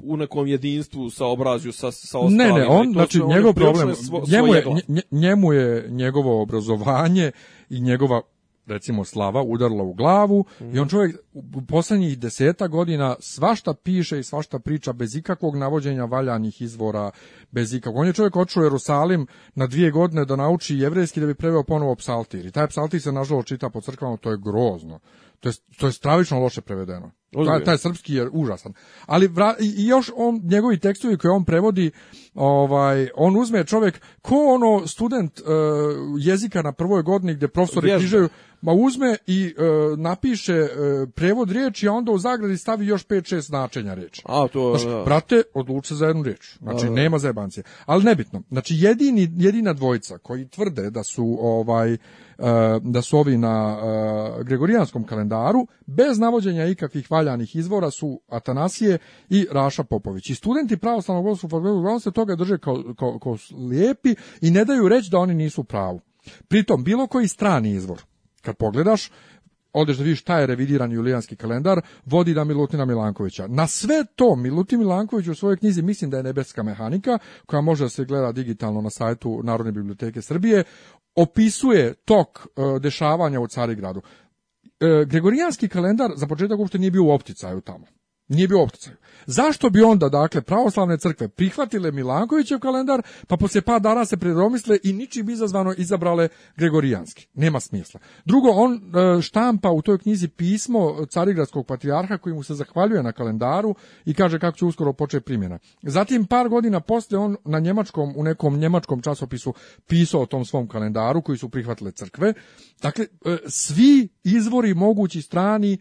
u nekom jedinstvu sa obrazju sa sa ostalima. Ne, ne, on znači njegov problem, svo, njemu je njemu je njegovo obrazovanje i njegova recimo Slava udarila u glavu mm. i on mhm. čovjek u posljednjih 10 godina svašta piše i svašta priča bez ikakvog navođenja valjanih izvora, bez ikakvog. On je čovjek otišao u Jerusalim na dvije godine da nauči jevrejski da bi preveo ponovo psaltir. I taj psaltir se nažalost čita po crkvama, to je grozno. To je, to je stravično loše prevedeno. Taj, taj, srpski je užasan. Ali vra, i još on, njegovi tekstovi koje on prevodi, ovaj, on uzme čovjek, ko ono student uh, jezika na prvoj godini gdje profesori križaju, ma uzme i e, napiše e, prevod riječi, a onda u zagradi stavi još 5-6 značenja riječi. A, to, znači, da. brate, odluči za jednu riječ. Znači, a, da, da. nema zajebancije. Ali nebitno. Znači, jedini, jedina dvojica koji tvrde da su ovaj e, da su ovi na e, gregorijanskom kalendaru bez navođenja ikakvih valjanih izvora su Atanasije i Raša Popović. I studenti pravoslavnog gospodstva uglavnom se toga drže kao, kao, kao lijepi i ne daju reći da oni nisu pravu. Pritom, bilo koji strani izvor, kad pogledaš, odeš da vidiš taj je revidiran julijanski kalendar, vodi da Milutina Milankovića. Na sve to Milutin Milanković u svojoj knjizi mislim da je nebeska mehanika, koja može da se gleda digitalno na sajtu Narodne biblioteke Srbije, opisuje tok e, dešavanja u Carigradu. E, gregorijanski kalendar za početak uopšte nije bio u opticaju tamo. Nije bio opticaj. Zašto bi onda, dakle, pravoslavne crkve prihvatile Milankovićev kalendar, pa poslije par dana se predomisle i ničim izazvano izabrale Gregorijanski? Nema smisla. Drugo, on e, štampa u toj knjizi pismo carigradskog patrijarha koji mu se zahvaljuje na kalendaru i kaže kako će uskoro početi primjena. Zatim, par godina poslije on na njemačkom, u nekom njemačkom časopisu pisao o tom svom kalendaru koji su prihvatile crkve. Dakle, e, svi izvori mogući strani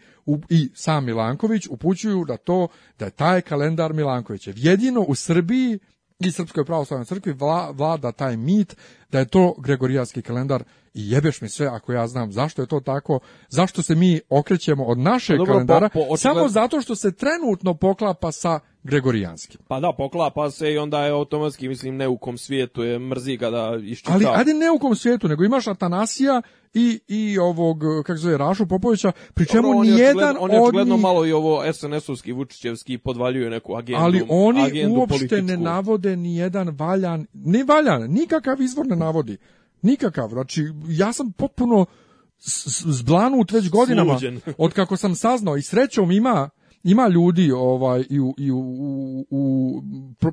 i sam Milanković upućuju da to da je taj kalendar Milankovićev. Jedino u Srbiji i Srpskoj pravoslavnoj crkvi vla, vlada taj mit da je to gregorijanski kalendar i jebeš mi sve ako ja znam zašto je to tako, zašto se mi okrećemo od našeg pa Dobro, kalendara, po, po, očigledno... samo zato što se trenutno poklapa sa gregorijanski. Pa da, poklapa se i onda je automatski, mislim, ne u kom svijetu je mrzi kada iščitava. Ali, ajde kom svijetu, nego imaš Atanasija i, i ovog, kako zove, Rašu Popovića, pri čemu Dobro, nijedan on je očigledno njih... malo i ovo SNS-ovski, Vučićevski podvaljuje neku agendu Ali oni agendu uopšte političku. ne navode nijedan valjan, ne valjan, nikakav izvor ne navodi. Nikakav, znači, ja sam potpuno zblanut već godinama. Sluđen. od kako sam saznao i srećom ima ima ljudi ovaj i u, i u, u, u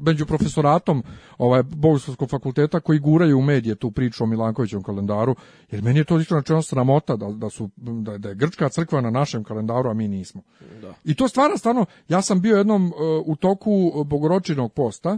među profesoratom ovaj Bogoslovskog fakulteta koji guraju u medije tu priču o Milankovićevom kalendaru jer meni je to iskreno rečeno sramota da, da su da, da je grčka crkva na našem kalendaru a mi nismo. Da. I to stvara stvarno ja sam bio jednom e, u toku bogoročinog posta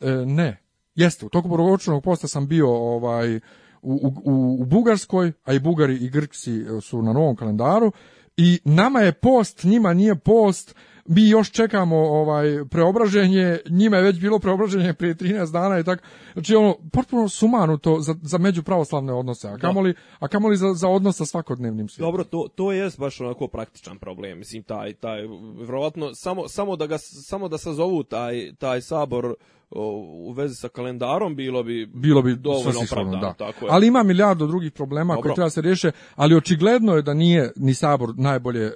e, ne jeste u toku bogoročinog posta sam bio ovaj u, u, u Bugarskoj, a i Bugari i Grksi e, su na novom kalendaru i nama je post, njima nije post, mi još čekamo ovaj preobraženje, njima je već bilo preobraženje prije 13 dana i tako. Znači ono potpuno sumanuto za za međupravoslavne odnose, a da. kamoli a kamoli za za odnos sa svakodnevnim svijetom. Dobro, to to je baš onako praktičan problem, mislim taj taj vjerovatno, samo samo da ga samo da sazovu taj taj sabor u vezi sa kalendarom bilo bi bilo bi dovoljno opravdano, da. Tako Ali ima milijardo drugih problema Dobro. koji treba da se riješe, ali očigledno je da nije ni sabor najbolje uh,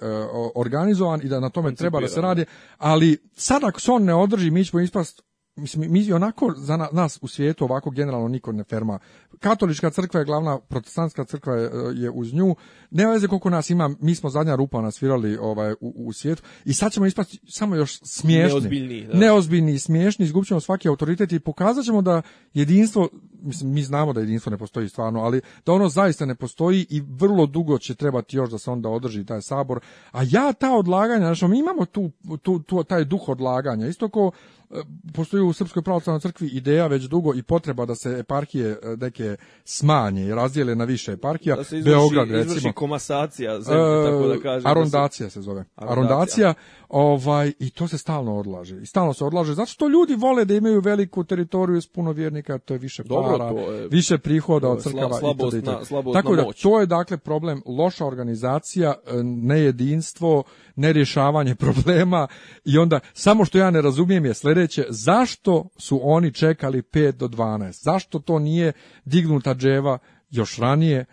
organizovan i da na tome treba da se radi, da. ali sad ako se on ne održi, mi ćemo ispast mislim, mi onako za nas u svijetu ovako generalno niko ne ferma. Katolička crkva je glavna, protestantska crkva je, je uz nju. Ne veze koliko nas ima, mi smo zadnja rupa nasvirali ovaj, u, u svijetu i sad ćemo ispati samo još smiješni. Neozbiljni. Da. Neozbiljni smiješni, izgubit ćemo svaki autoritet i pokazat ćemo da jedinstvo mislim, mi znamo da jedinstvo ne postoji stvarno, ali da ono zaista ne postoji i vrlo dugo će trebati još da se onda održi taj sabor. A ja ta odlaganja, znači mi imamo tu, tu, tu taj duh odlaganja, isto kao e, postoji u Srpskoj pravoslavnoj crkvi ideja već dugo i potreba da se eparhije e, neke smanje i razdijele na više eparhija. Da se izvrši, Beograd, recimo. izvrši komasacija, zemlje, e, tako da kažem. Arondacija da se... se zove. Arondacija. Arondacija. ovaj, I to se stalno odlaže. I stalno se odlaže. Zato što ljudi vole da imaju veliku teritoriju s puno vjernika, to je više para para, Dobro, je, više prihoda da, od crkava slabost i na, slabost Tako na da, moć. da to je dakle problem loša organizacija, e, nejedinstvo, nerješavanje problema i onda samo što ja ne razumijem je sledeće, zašto su oni čekali 5 do 12? Zašto to nije dignuta dževa još ranije?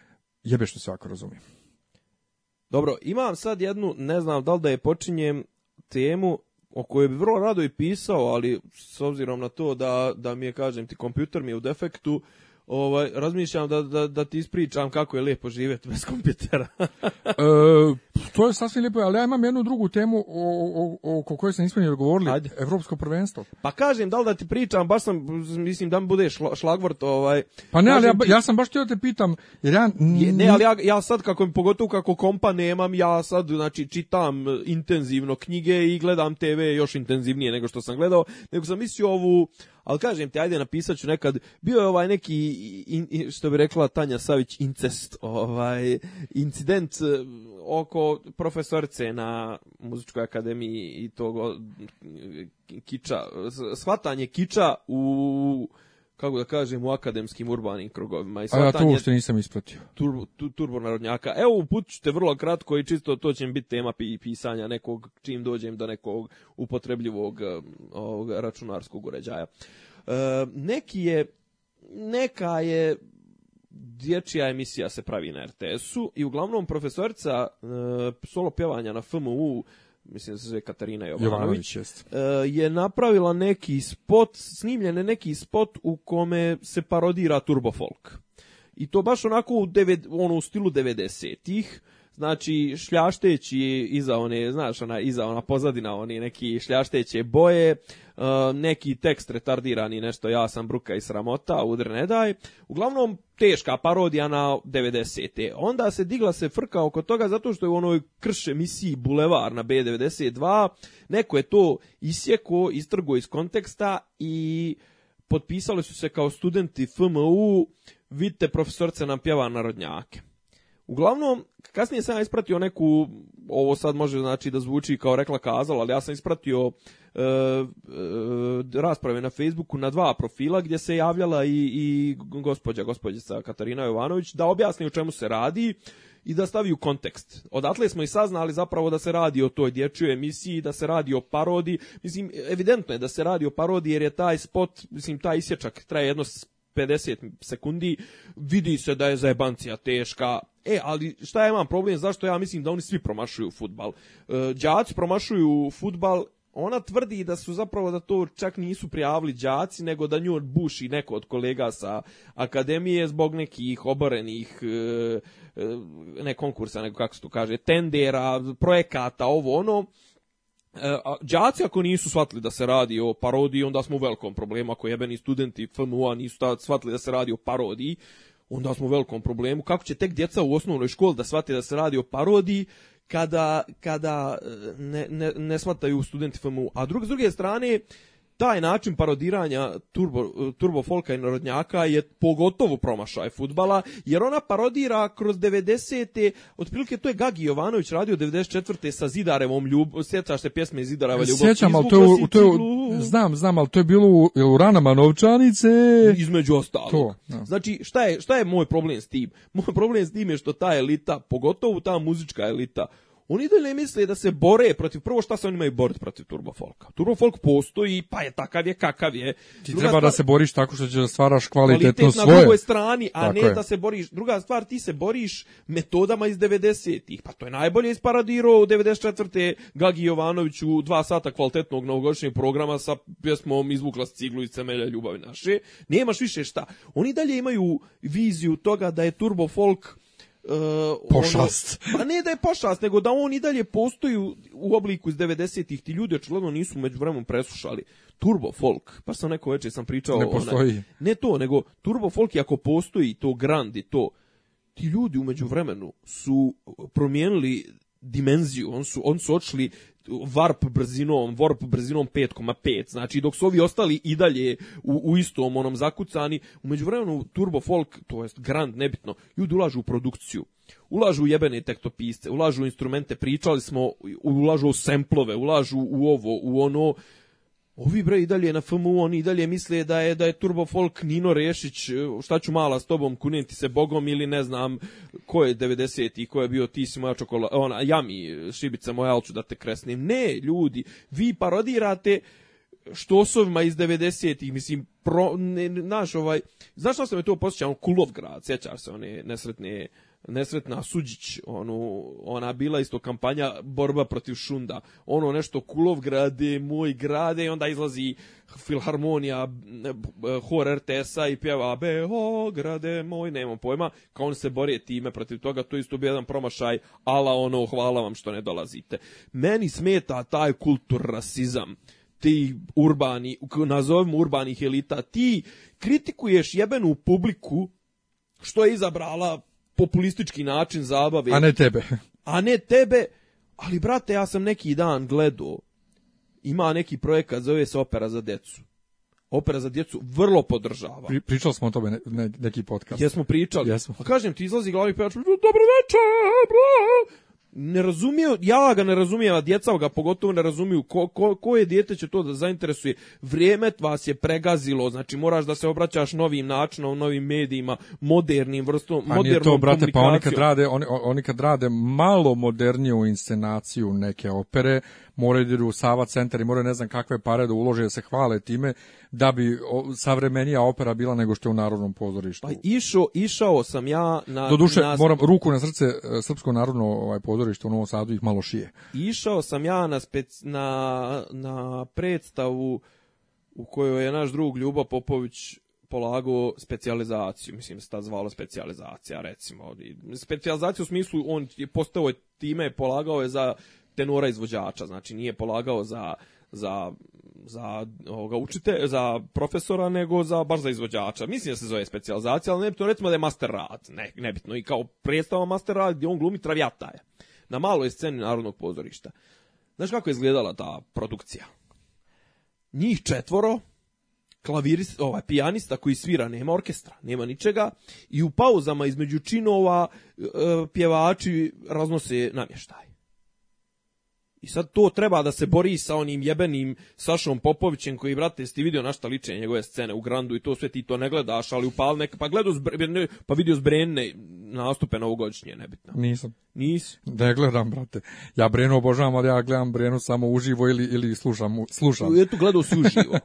Jebe što se ovako razumijem. Dobro, imam sad jednu, ne znam da li da je počinjem, temu o kojoj bi vrlo rado i pisao, ali s obzirom na to da, da mi je, kažem ti, kompjuter mi je u defektu, ovaj, razmišljam da, da, da ti ispričam kako je lepo živjeti bez kompjutera. e, to je sasvim lijepo, ali ja imam jednu drugu temu o, o, o kojoj sam ispravljeno govorili, Ajde. Evropsko prvenstvo. Pa kažem, da li da ti pričam, baš sam, mislim, da mi bude šla, šlagvort. Ovaj, pa ne, ali ja, ja sam baš htio da te pitam, jer ja... Ne, ali ja, ja sad, kako, pogotovo kako kompa nemam, ja sad, znači, čitam intenzivno knjige i gledam TV još intenzivnije nego što sam gledao, nego sam mislio ovu ali kažem ti, ajde napisat ću nekad, bio je ovaj neki, in, što bi rekla Tanja Savić, incest, ovaj, incident e, oko profesorce na muzičkoj akademiji i tog kiča, shvatanje kiča u kako da kažem, u akademskim urbanim krugovima. I A ja to uopšte nisam ispratio. Turbo, tu, turbo narodnjaka. Evo, uputit vrlo kratko i čisto to će biti tema pisanja nekog, čim dođem do nekog upotrebljivog eh, ovog, računarskog uređaja. E, neki je, neka je dječija emisija se pravi na RTS-u i uglavnom profesorica e, solo pjevanja na FMU mislim da se zove Katarina Jovanović, Jovanović e, je napravila neki spot, snimljene neki spot u kome se parodira turbofolk. I to baš onako u, devet, ono, u stilu 90-ih, znači šljašteći iza one, znaš, ona, iza ona pozadina, oni neki šljašteće boje, e, neki tekst retardirani, nešto ja sam bruka i sramota, udr ne daj. Uglavnom, teška parodija na 90. Onda se digla se frka oko toga zato što je u onoj krš emisiji Bulevar na B92 neko je to isjeko, istrgo iz konteksta i potpisali su se kao studenti FMU, vidite profesorce nam pjeva narodnjake. Uglavnom, kasnije sam ja ispratio neku, ovo sad može znači da zvuči kao rekla kazala, ali ja sam ispratio e, e, rasprave na Facebooku na dva profila gdje se javljala i, i gospođa, gospođica Katarina Jovanović da objasni o čemu se radi i da stavi u kontekst. Odatle smo i saznali zapravo da se radi o toj dječjoj emisiji, da se radi o parodi. Mislim, evidentno je da se radi o parodi jer je taj spot, mislim, taj isječak traje jedno 50 sekundi, vidi se da je zajebancija teška. E, ali šta ja imam problem, zašto ja mislim da oni svi promašuju futbal? E, đaci promašuju futbal ona tvrdi da su zapravo da to čak nisu prijavili đaci, nego da nju buši neko od kolega sa akademije zbog nekih oborenih e, e, ne konkursa, nego kako se to kaže, tendera, projekata, ovo ono. E, đaci ako nisu shvatili da se radi o parodiji, onda smo u velikom problemu. Ako jebeni studenti FMU-a nisu shvatili da se radi o parodiji, onda smo u velikom problemu. Kako će tek djeca u osnovnoj školi da shvate da se radi o parodiji kada, kada e, ne, ne, ne shvataju studenti FMU? A drug, s druge strane, taj način parodiranja turbo, turbo folka i narodnjaka je pogotovo promašaj futbala, jer ona parodira kroz 90. otprilike to je Gagi Jovanović radio 94. sa Zidarevom ljub, sjećaš se pjesme Zidareva ljubav. Sjećam, ali to, je, to je, znam, znam, ali to je bilo u, u ranama Novčanice. Između ostalog. To, ja. Da. Znači, šta je, šta je moj problem s tim? Moj problem s tim je što ta elita, pogotovo ta muzička elita, Oni dalje misle da se bore protiv, prvo šta se oni imaju boriti protiv turbo folka. Turbo folk postoji, pa je takav je kakav je. Ti druga treba da stvar, da se boriš tako što ćeš da stvaraš kvalitetno kvalitet svoje. na drugoj strani, a tako ne je. da se boriš. Druga stvar, ti se boriš metodama iz 90-ih. Pa to je najbolje isparadirao u 94. Gagi Jovanoviću dva sata kvalitetnog novogodišnjeg programa sa pjesmom Izvukla s ciglu iz cemelja ljubavi naše. Nemaš više šta. Oni dalje imaju viziju toga da je turbo folk Uh, pošast. Ono, pa ne da je pošast, nego da on i dalje postoji u, u obliku iz 90-ih. Ti ljudi očigledno nisu među vremenom preslušali. Turbo folk, pa sam neko večer sam pričao... Ne postoji. Onaj, ne to, nego turbo folk i ako postoji to grandi, to... Ti ljudi umeđu vremenu su promijenili dimenziju, on su, on su očli warp brzinom, warp brzinom 5,5. Znači, dok su ovi ostali i dalje u, u istom onom zakucani, umeđu vremenu Turbo Folk, to jest Grand, nebitno, ljudi ulažu u produkciju. Ulažu u jebene tektopiste, ulažu u instrumente, pričali smo, ulažu u semplove, ulažu u ovo, u ono, Ovi bre i dalje na FMU, oni i dalje misle da je da je Turbo Folk Nino Rešić, e, šta ću mala s tobom, kuniti se bogom ili ne znam ko je 90 i ko je bio ti si moja čokola, ona, jami, šibica moja, ali ću da te kresnim. Ne, ljudi, vi parodirate štosovima iz 90-ih, mislim, pro, ne, naš ovaj, znaš što sam je to posjećao, Kulovgrad, sjećaš se one nesretne nesretna Suđić, onu, ona bila isto kampanja borba protiv Šunda, ono nešto Kulovgrade, moj grade i onda izlazi filharmonija eh, hor RTS-a i pjeva Beograde moj, nemam pojma, kao on se bori time protiv toga, to isto jedan promašaj, ala ono, hvala vam što ne dolazite. Meni smeta taj kultur rasizam ti urbani, nazovimo urbanih elita, ti kritikuješ jebenu publiku što je izabrala populistički način zabave. A ne tebe. A ne tebe, ali brate, ja sam neki dan gledao, ima neki projekat, zove se Opera za decu. Opera za djecu vrlo podržava. Pri, pričali smo o tome ne, ne, neki podcast. Jesmo pričali. Jesmo. A kažem ti izlazi glavni pevač, dobro večer, bro! ne razumije, ja ga ne razumijem, a djeca ga pogotovo ne razumiju, ko, ko, koje dijete će to da zainteresuje, vrijeme vas je pregazilo, znači moraš da se obraćaš novim načinom, novim medijima, modernim vrstom, pa modernom to, brate, pa oni kad rade, oni, oni kad rade malo moderniju inscenaciju neke opere, moraju da idu u Sava centar i moraju ne znam kakve pare da ulože da se hvale time da bi savremenija opera bila nego što je u Narodnom pozorištu. Pa išao, išao sam ja na... Doduše, na... moram ruku na srce e, Srpsko narodno ovaj, pozorište u Novom Sadu ih malo šije. Išao sam ja na, spec, na, na predstavu u kojoj je naš drug Ljuba Popović polago specijalizaciju, mislim se ta zvala specijalizacija recimo. Specijalizaciju u smislu on je postao je time polagao je za tenora izvođača, znači nije polagao za za za ovoga učite za profesora nego za baš za izvođača. Mislim da se zove specijalizacija, ali nebitno recimo da je master rad, ne, nebitno i kao predstava master rad gdje on glumi travjataja na maloj sceni narodnog pozorišta. Znaš kako je izgledala ta produkcija? Njih četvoro, klavirist, ovaj, pijanista koji svira, nema orkestra, nema ničega i u pauzama između činova e, e, pjevači raznose namještaj. I sad to treba da se bori sa onim jebenim Sašom Popovićem koji, brate, jesi ti vidio našta liče njegove scene u Grandu i to sve ti to ne gledaš, ali upal neka, pa gledao zbrene, pa vidio zbrene nastupe novogodišnje, nebitno. Nisam. Nis? Ne gledam, brate. Ja Brenu obožavam, ali ja gledam Brenu samo uživo ili, ili slušam. slušam. Eto, gledao si uživo.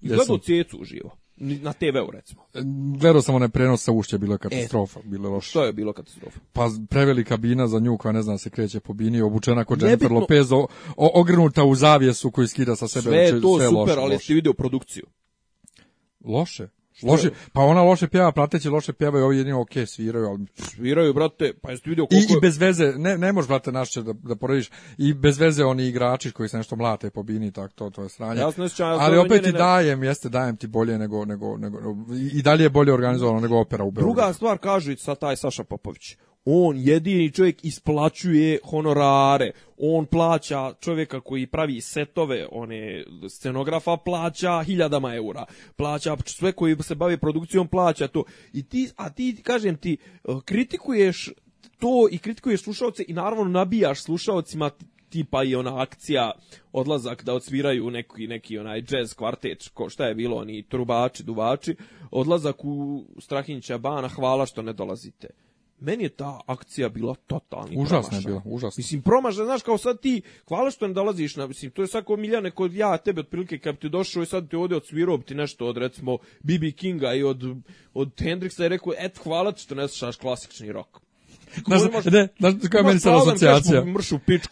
gledao cijecu uživo na TV-u recimo. E, gledao sam onaj prenos sa ušća, bilo je e, katastrofa, e, bilo loše. Što je bilo katastrofa? Pa prevelika bina za nju koja ne znam da se kreće po bini, obučena kod Jennifer Nebitno... Lopez, o, o, ogrnuta u zavijesu koju skida sa sebe. Sve je znači, to sve super, loše, ali loše. si vidio produkciju. Loše? Loše, pa ona loše pjeva, prateći loše pjeva i ovi jedino ok, sviraju, ali... Sviraju, brate, pa jeste vidio koliko... I, I, bez veze, ne, ne možeš, brate, naše da, da porediš, i bez veze oni igrači koji se nešto mlate po bini, tako to, to je sranje. Jasno, jasno, ali ovaj opet ti dajem, jeste, dajem ti bolje nego, nego, nego, i dalje je bolje organizovano nego opera u Beogradu. Druga stvar, kažu i sad taj Saša Popović on jedini čovjek isplaćuje honorare. On plaća čovjeka koji pravi setove, one scenografa plaća hiljadama eura. Plaća sve koji se bave produkcijom plaća to. I ti a ti kažem ti kritikuješ to i kritikuješ slušaoce i naravno nabijaš slušaocima tipa i ona akcija odlazak da odsviraju neki neki onaj jazz kvartet ko šta je bilo oni trubači duvači odlazak u Strahinća bana hvala što ne dolazite meni je ta akcija bila totalni Užasna promašaj. je bila, užasna. Mislim, promašaj, znaš, kao sad ti, hvala što ne dolaziš na, mislim, to je sad kao Miljane, kod ja tebe otprilike kad ti došao i sad ti ovdje odsvirao ti nešto od, recimo, B.B. Kinga i od, od Hendrixa i rekao, et, hvala ti što ne slušaš klasični rok Znaš, ne, znaš koja je meni sad asocijacija?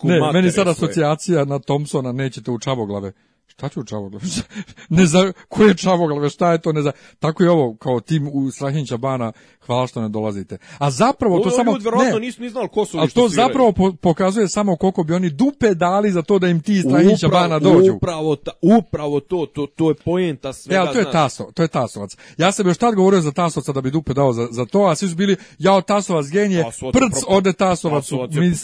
Ne, meni sad asocijacija na Thompsona, nećete u čavoglave. Šta će u čavoglave? ne za, ko je čavoglave, šta je to, ne za, Tako je ovo, kao tim u Strahinća bana, hvala što ne dolazite. A zapravo ovo, to samo... ne, verovatno nisu ni znali ko su A to sviraju. zapravo pokazuje samo koliko bi oni dupe dali za to da im ti Strahinća upravo, bana dođu. Upravo, ta, upravo to, to, to je poenta svega. Ja, e, to je taso, to je tasovac. Ja sam još tad govorio za tasovca da bi dupe dao za, za to, a svi su bili, jao tasovac genije, prc ode tasovac u,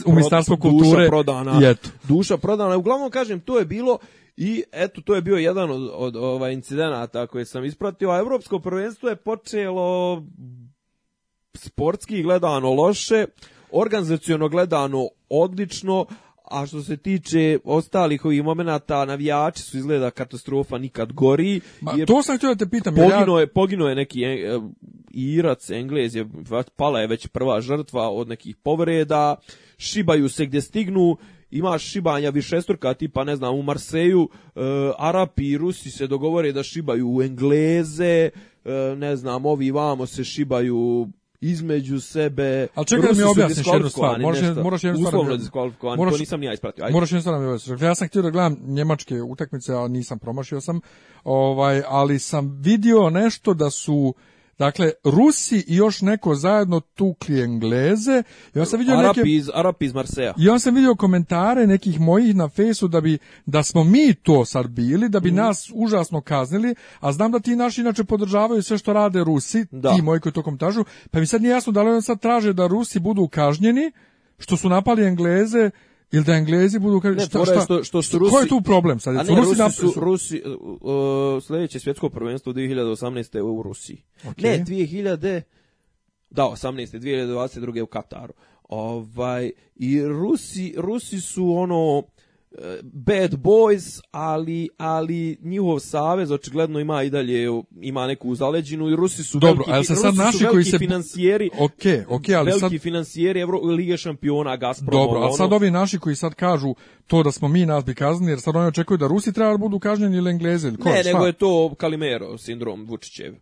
u ministarstvo kulture. Duša prodana. I eto. Duša prodana. Uglavnom kažem, to je bilo I eto, to je bio jedan od, od ovaj, incidenata koje sam ispratio, a Evropsko prvenstvo je počelo sportski gledano loše, organizaciono gledano odlično, a što se tiče ostalih ovih momenata, navijači su izgleda katastrofa nikad gori. Ma, to sam htio da te pitam. Poginuo je, poginuo je neki eh, Irac, Englez, je, pala je već prva žrtva od nekih povreda, šibaju se gdje stignu imaš šibanja višestruka, tipa ne znam, u Marseju e, Arapi i Rusi se dogovore da šibaju u Engleze, e, ne znam, ovi vamo se šibaju između sebe. Al čekaj Rusi da mi objasniš jednu stvar. može nešto, moraš jednu stvar. Da Uslovno diskvalifikovani, to nisam ni ja ispratio. Ajde. Moraš jednu stvar da mi objasniš. Ja sam htio da gledam njemačke utakmice, a nisam promašio sam. Ovaj, ali sam vidio nešto da su Dakle, Rusi i još neko zajedno tukli Engleze. I on sam vidio Arab neke... iz, Arab iz Marseja. I on sam vidio komentare nekih mojih na fejsu da bi, da smo mi to sad bili, da bi mm. nas užasno kaznili, a znam da ti naši inače podržavaju sve što rade Rusi, da. ti moji koji to komentažu, pa mi sad nije jasno da li on sad traže da Rusi budu kažnjeni, što su napali Engleze, Ili da Englezi budu kaže šta, šta, što, što su Rusi, Koji je tu problem sad? A ne, Rusi, Rusi su Rusi uh, sledeće svjetsko prvenstvo 2018. u Rusiji. Okay. Ne, 2000 da 18. 2022. u Kataru. Ovaj i Rusi Rusi su ono Bad Boys, ali ali njihov savez očigledno ima i dalje ima neku zaleđinu i Rusi su Dobro, veliki, ali sa sad naši koji se finansijeri. Okej, okay, okay, ali veliki sad veliki finansijeri Evro Lige šampiona Gazprom. Dobro, ali ono... sad ovi naši koji sad kažu to da smo mi nas bi kaznili, jer sad oni očekuju da Rusi treba da budu kažnjeni ili Englezi ili ko, Ne, šta? nego je to Kalimero sindrom Vučićev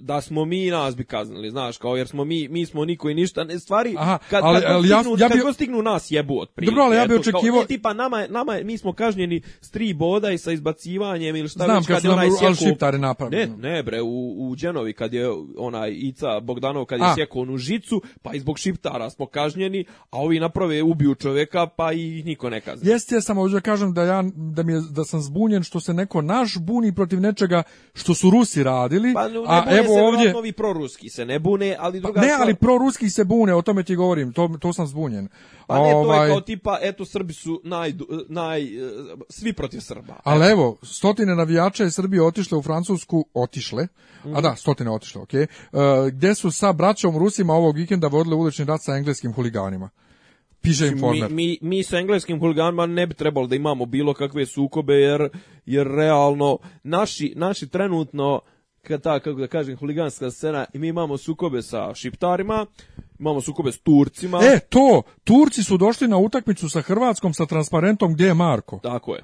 da smo mi nas bi kaznili, znaš, kao jer smo mi mi smo niko i ništa, ne stvari Aha, kad ali, kad ali, stignu, ja, ja bi... kad stignu nas jebu od Dobro, ali ja bi očekivao e, tipa nama nama mi smo kažnjeni s tri boda i sa izbacivanjem ili šta Znam, već kad, kad je onaj sjeko... Ne, ne bre, u u Đenovi kad je onaj Ica Bogdanov kad je a. sjeko onu žicu, pa i zbog šiptara smo kažnjeni, a ovi naprave ubiju čovjeka, pa i niko ne kazni. Jeste, ja samo hoću da kažem da ja da mi je, da sam zbunjen što se neko naš buni protiv nečega što su Rusi radili, pa, a ne evo ovdje novi proruski se ne bune, ali druga pa, Ne, ali proruski se bune, o tome ti govorim, to to sam zbunjen. Pa ne, to je kao ovaj- tipa eto Srbi su naj naj e, svi protiv Srba. Ali evo, evo stotine navijača je Srbije otišle u Francusku, otišle. Mm. A mhm. da, stotine otišle, okej. Okay. E, uh, gdje su sa braćom Rusima ovog vikenda vodile ulični rat sa engleskim huliganima. Piše informer. Mi, mi, mi sa engleskim huliganima ne bi trebalo da imamo bilo kakve sukobe jer, jer realno naši, naši trenutno ta, kako da kažem, huliganska scena i mi imamo sukobe sa šiptarima, imamo sukobe s Turcima. E, to! Turci su došli na utakmicu sa Hrvatskom sa transparentom gdje je Marko. Tako je.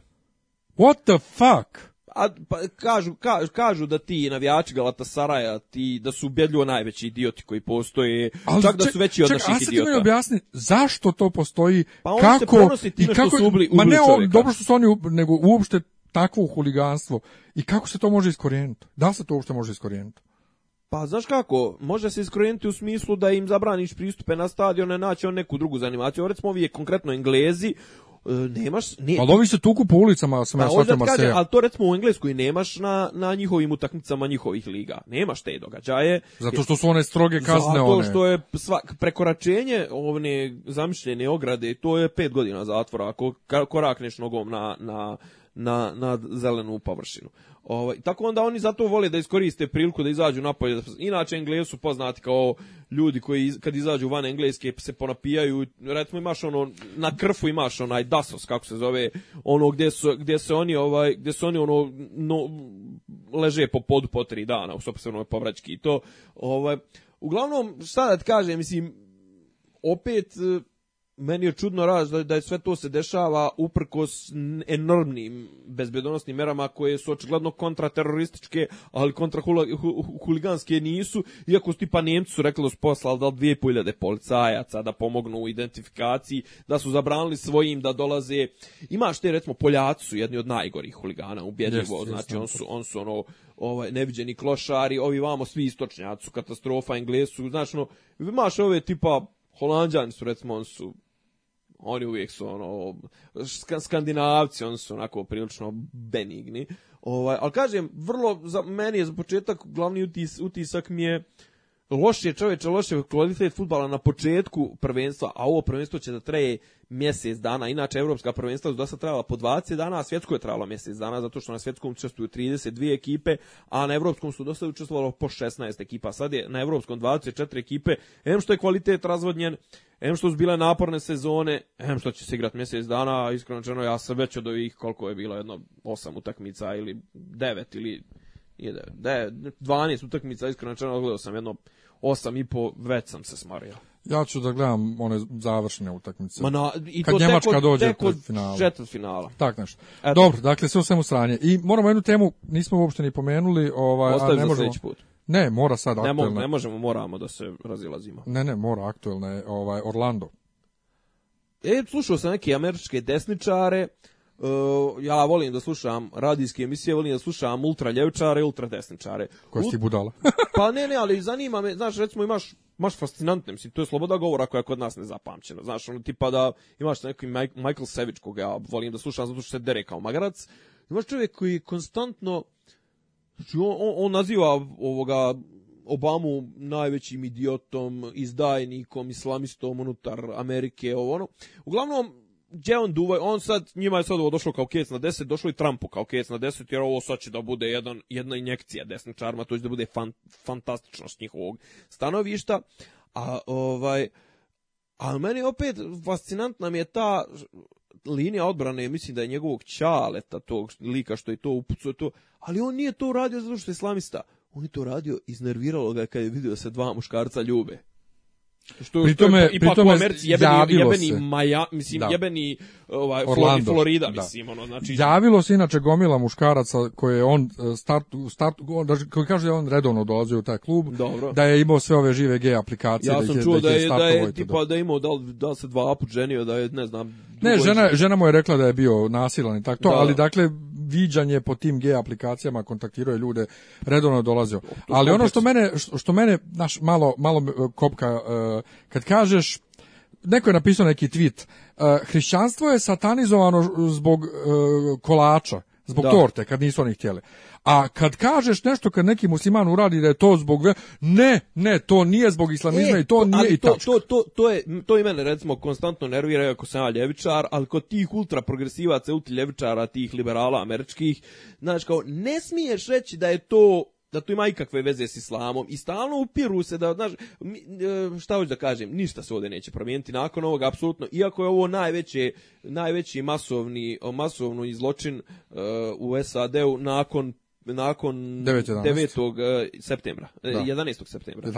What the fuck? a pa, kažu, ka, kažu da ti navijači Galatasaraja ti da su ubedljivo najveći idioti koji postoje ali čak da ček, da su veći od ček, naših a sad idiota. Mi objasni zašto to postoji pa kako se i kako su ubli, ubli ma ne on, dobro što su oni nego uopšte takvo huliganstvo i kako se to može iskorijeniti? Da li se to uopšte može iskorijeniti? Pa znaš kako, može se iskorijeniti u smislu da im zabraniš pristupe na stadione, naći on neku drugu zanimaciju. Recimo ovi je konkretno Englezi, e, nemaš... Ne... Ali ovi se tuku po ulicama, sam pa, ja da shvatio Marseja. Ali to recimo u Engleskoj nemaš na, na njihovim utakmicama njihovih liga. Nemaš te događaje. Zato što su one stroge kazne Zato one. Zato što je svak, prekoračenje ovne zamišljene ograde, to je pet godina zatvora ako korakneš nogom na, na na, na zelenu površinu. Ovaj, tako onda oni zato vole da iskoriste priliku da izađu napolje. Inače, Englezi su poznati kao ljudi koji iz, kad izađu van Engleske se ponapijaju. Recimo imaš ono, na krfu imaš onaj dasos, kako se zove, ono gdje, su, gdje se oni, ovaj, gdje se oni ono, no, leže po podu po tri dana, u sobstvenoj povraćki i to. Ovaj, uglavnom, šta da ti kažem, mislim, opet meni je čudno raz da, da je sve to se dešava uprkos enormnim bezbedonosnim merama koje su očigledno kontraterorističke, ali kontrahuliganske nisu, iako su tipa Njemci su rekli da su poslali da dvije hiljade policajaca da pomognu u identifikaciji, da su zabranili svojim da dolaze. Imaš te recimo Poljaci su jedni od najgorih huligana, ubjedljivo, yes, znači on su, on su ono ovaj neviđeni klošari, ovi vamo svi istočnjaci su katastrofa, Englesu, znači no, imaš ove tipa Holanđani su recimo, on su oni uvijek su ono skandinavci, oni su onako prilično benigni. Ovaj, al kažem, vrlo za meni je za početak glavni utis, utisak mi je Loš je čoveče, loš je kvalitet futbala na početku prvenstva, a ovo prvenstvo će da traje mjesec dana. Inače, evropska prvenstva su dosta trajala po 20 dana, a svjetsko je trajalo mjesec dana, zato što na svjetskom učestvuju 32 ekipe, a na evropskom su dosta učestvovalo po 16 ekipa. Sad je na evropskom 24 ekipe, em što je kvalitet razvodnjen, em što su bile naporne sezone, em što će se igrati mjesec dana, iskreno čeno, ja sam već od ovih koliko je bilo, jedno 8 utakmica ili 9 ili ide. Da je 12 utakmica, iskreno čeno, gledao sam jedno 8 i po, već sam se smario. Ja ću da gledam one završne utakmice. Ma na, i Kad to Njemačka teko, dođe teko finala. četvrt finala. Tak nešto. Eto. Dobro, dakle, sve u svemu sranje. I moramo jednu temu, nismo uopšte ni pomenuli. Ovaj, Ostavi a ne za možemo... put. Ne, mora sad aktuelna. Ne, mo, ne možemo, moramo da se razilazimo. Ne, ne, mora aktuelna je ovaj, Orlando. E, slušao sam neke američke desničare, Uh, ja volim da slušam radijske emisije, volim da slušam ultraljevčare, ljevčare, ultra desničare. Koja si ti budala? pa ne, ne, ali zanima me, znaš, recimo imaš Maš fascinantne, mislim, to je sloboda govora koja je kod nas nezapamćena. Znaš, ono tipa da imaš neki Michael Savage koga ja volim da slušam zato što se dere kao magarac. Imaš čovjek koji konstantno znači on, on, on naziva ovoga Obamu najvećim idiotom, izdajnikom, islamistom unutar Amerike, ovo ono. Uglavnom, gdje on duva, on sad, njima je sad ovo došlo kao kec na 10, došlo i Trumpu kao kec na 10, jer ovo sad će da bude jedan, jedna injekcija desna desničarima, to će da bude fan, fantastično s njihovog stanovišta, a ovaj, a meni opet fascinantna mi je ta linija odbrane, mislim da je njegovog čaleta, tog lika što je to upucao, to, ali on nije to uradio zato što je islamista, on je to radio, iznerviralo ga kad je vidio da se dva muškarca ljube. Što, pri tome, je, ipak pritome, u Americi jebeni, jebeni se. Maja, da. mislim, da. jebeni ovaj, Orlando, Florida, da. mislim, ono, znači... Javilo se inače gomila muškaraca koje on eh, start, start, on, koji kaže da on redovno dolazi u taj klub, Dobro. da je imao sve ove žive gej aplikacije. Ja da sam da je, čuo da je, da je, da je tipa, da. da je imao, da, da se dva put ženio, da je, ne znam... Ne, žena, žena mu je rekla da je bio nasilan i tako to, da. ali dakle, viđanje po tim gej aplikacijama kontaktirao je ljude, redovno je dolazio. Ali ono što mene, što mene, naš, malo, malo eh, kopka uh, kad kažeš neko je napisao neki tweet eh, hrišćanstvo je satanizovano zbog eh, kolača zbog da. torte kad nisu oni htjeli. A kad kažeš nešto kad neki musliman uradi da je to zbog ne, ne, to nije zbog islamizma e, i to nije i to, to, to, to, je to i mene recimo konstantno nervira ako sam ja ljevičar, ali kod tih ultra progresivaca, ultra ljevičara, tih liberala američkih, znači kao ne smiješ reći da je to da to ima ikakve veze s islamom i stalno upiru se da, znaš, e, šta hoću da kažem, ništa se ovde neće promijeniti nakon ovoga, apsolutno, iako je ovo najveće, najveći masovni, masovno izločin e, u SAD-u nakon nakon 9. 9. E, septembra, da. 11. septembra.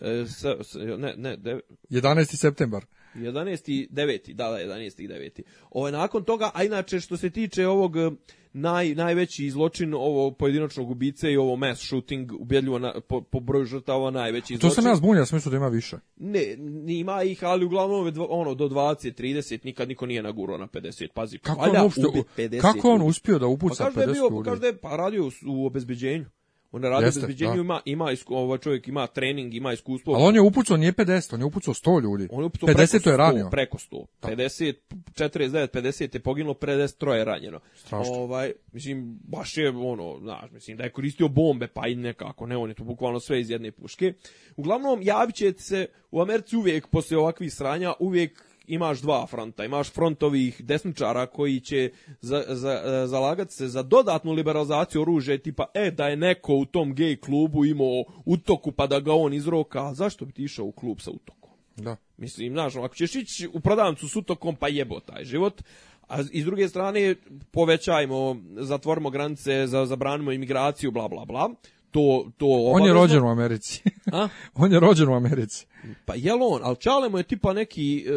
11. ne, ne, 9. 11. septembar. 11.9. Da, da, 11.9. Ovo ovaj, nakon toga, a inače što se tiče ovog eh, naj, najveći zločin ovo pojedinačnog ubice i ovo mass shooting ubedljivo na, po, po broju žrtava najveći zločin. To se nas bunja, smislu da ima više. Ne, ima ih, ali uglavnom ono do 20, 30 nikad niko nije nagurao na 50. Pazi, kako on uopšte, 50 kako on uspio da upuca pa 50 ljudi? Kaže da je bio, kaže da je pa radio u obezbeđenju on radi Jeste, bezbeđenju, da. ima, ima isku, ovaj čovjek ima trening, ima iskustvo. Ali on je upucao nije 50, on je upucao 100 ljudi. On je upucao 50 preko 100, ranio. Preko 100. Da. 50, 49, 50 je poginulo, 53 je ranjeno. Strašno. Ovaj, mislim, baš je ono, znaš, mislim da je koristio bombe, pa i nekako, ne, on je tu bukvalno sve iz jedne puške. Uglavnom, javit će se u Americi uvijek, posle ovakvih sranja, uvijek imaš dva fronta, imaš frontovih desničara koji će za, za, e, zalagati se za dodatnu liberalizaciju oružja tipa, e, da je neko u tom gej klubu imao utoku pa da ga on izroka, a zašto bi ti išao u klub sa utokom? Da. Mislim, znaš, ako ćeš ići u prodavnicu s utokom, pa jebo taj život, a iz druge strane povećajmo, zatvorimo granice, zabranimo imigraciju, bla, bla, bla to, to obavezno. On je rođen u Americi. A? on je rođen u Americi. Pa jel on, ali Čale mu je tipa neki e,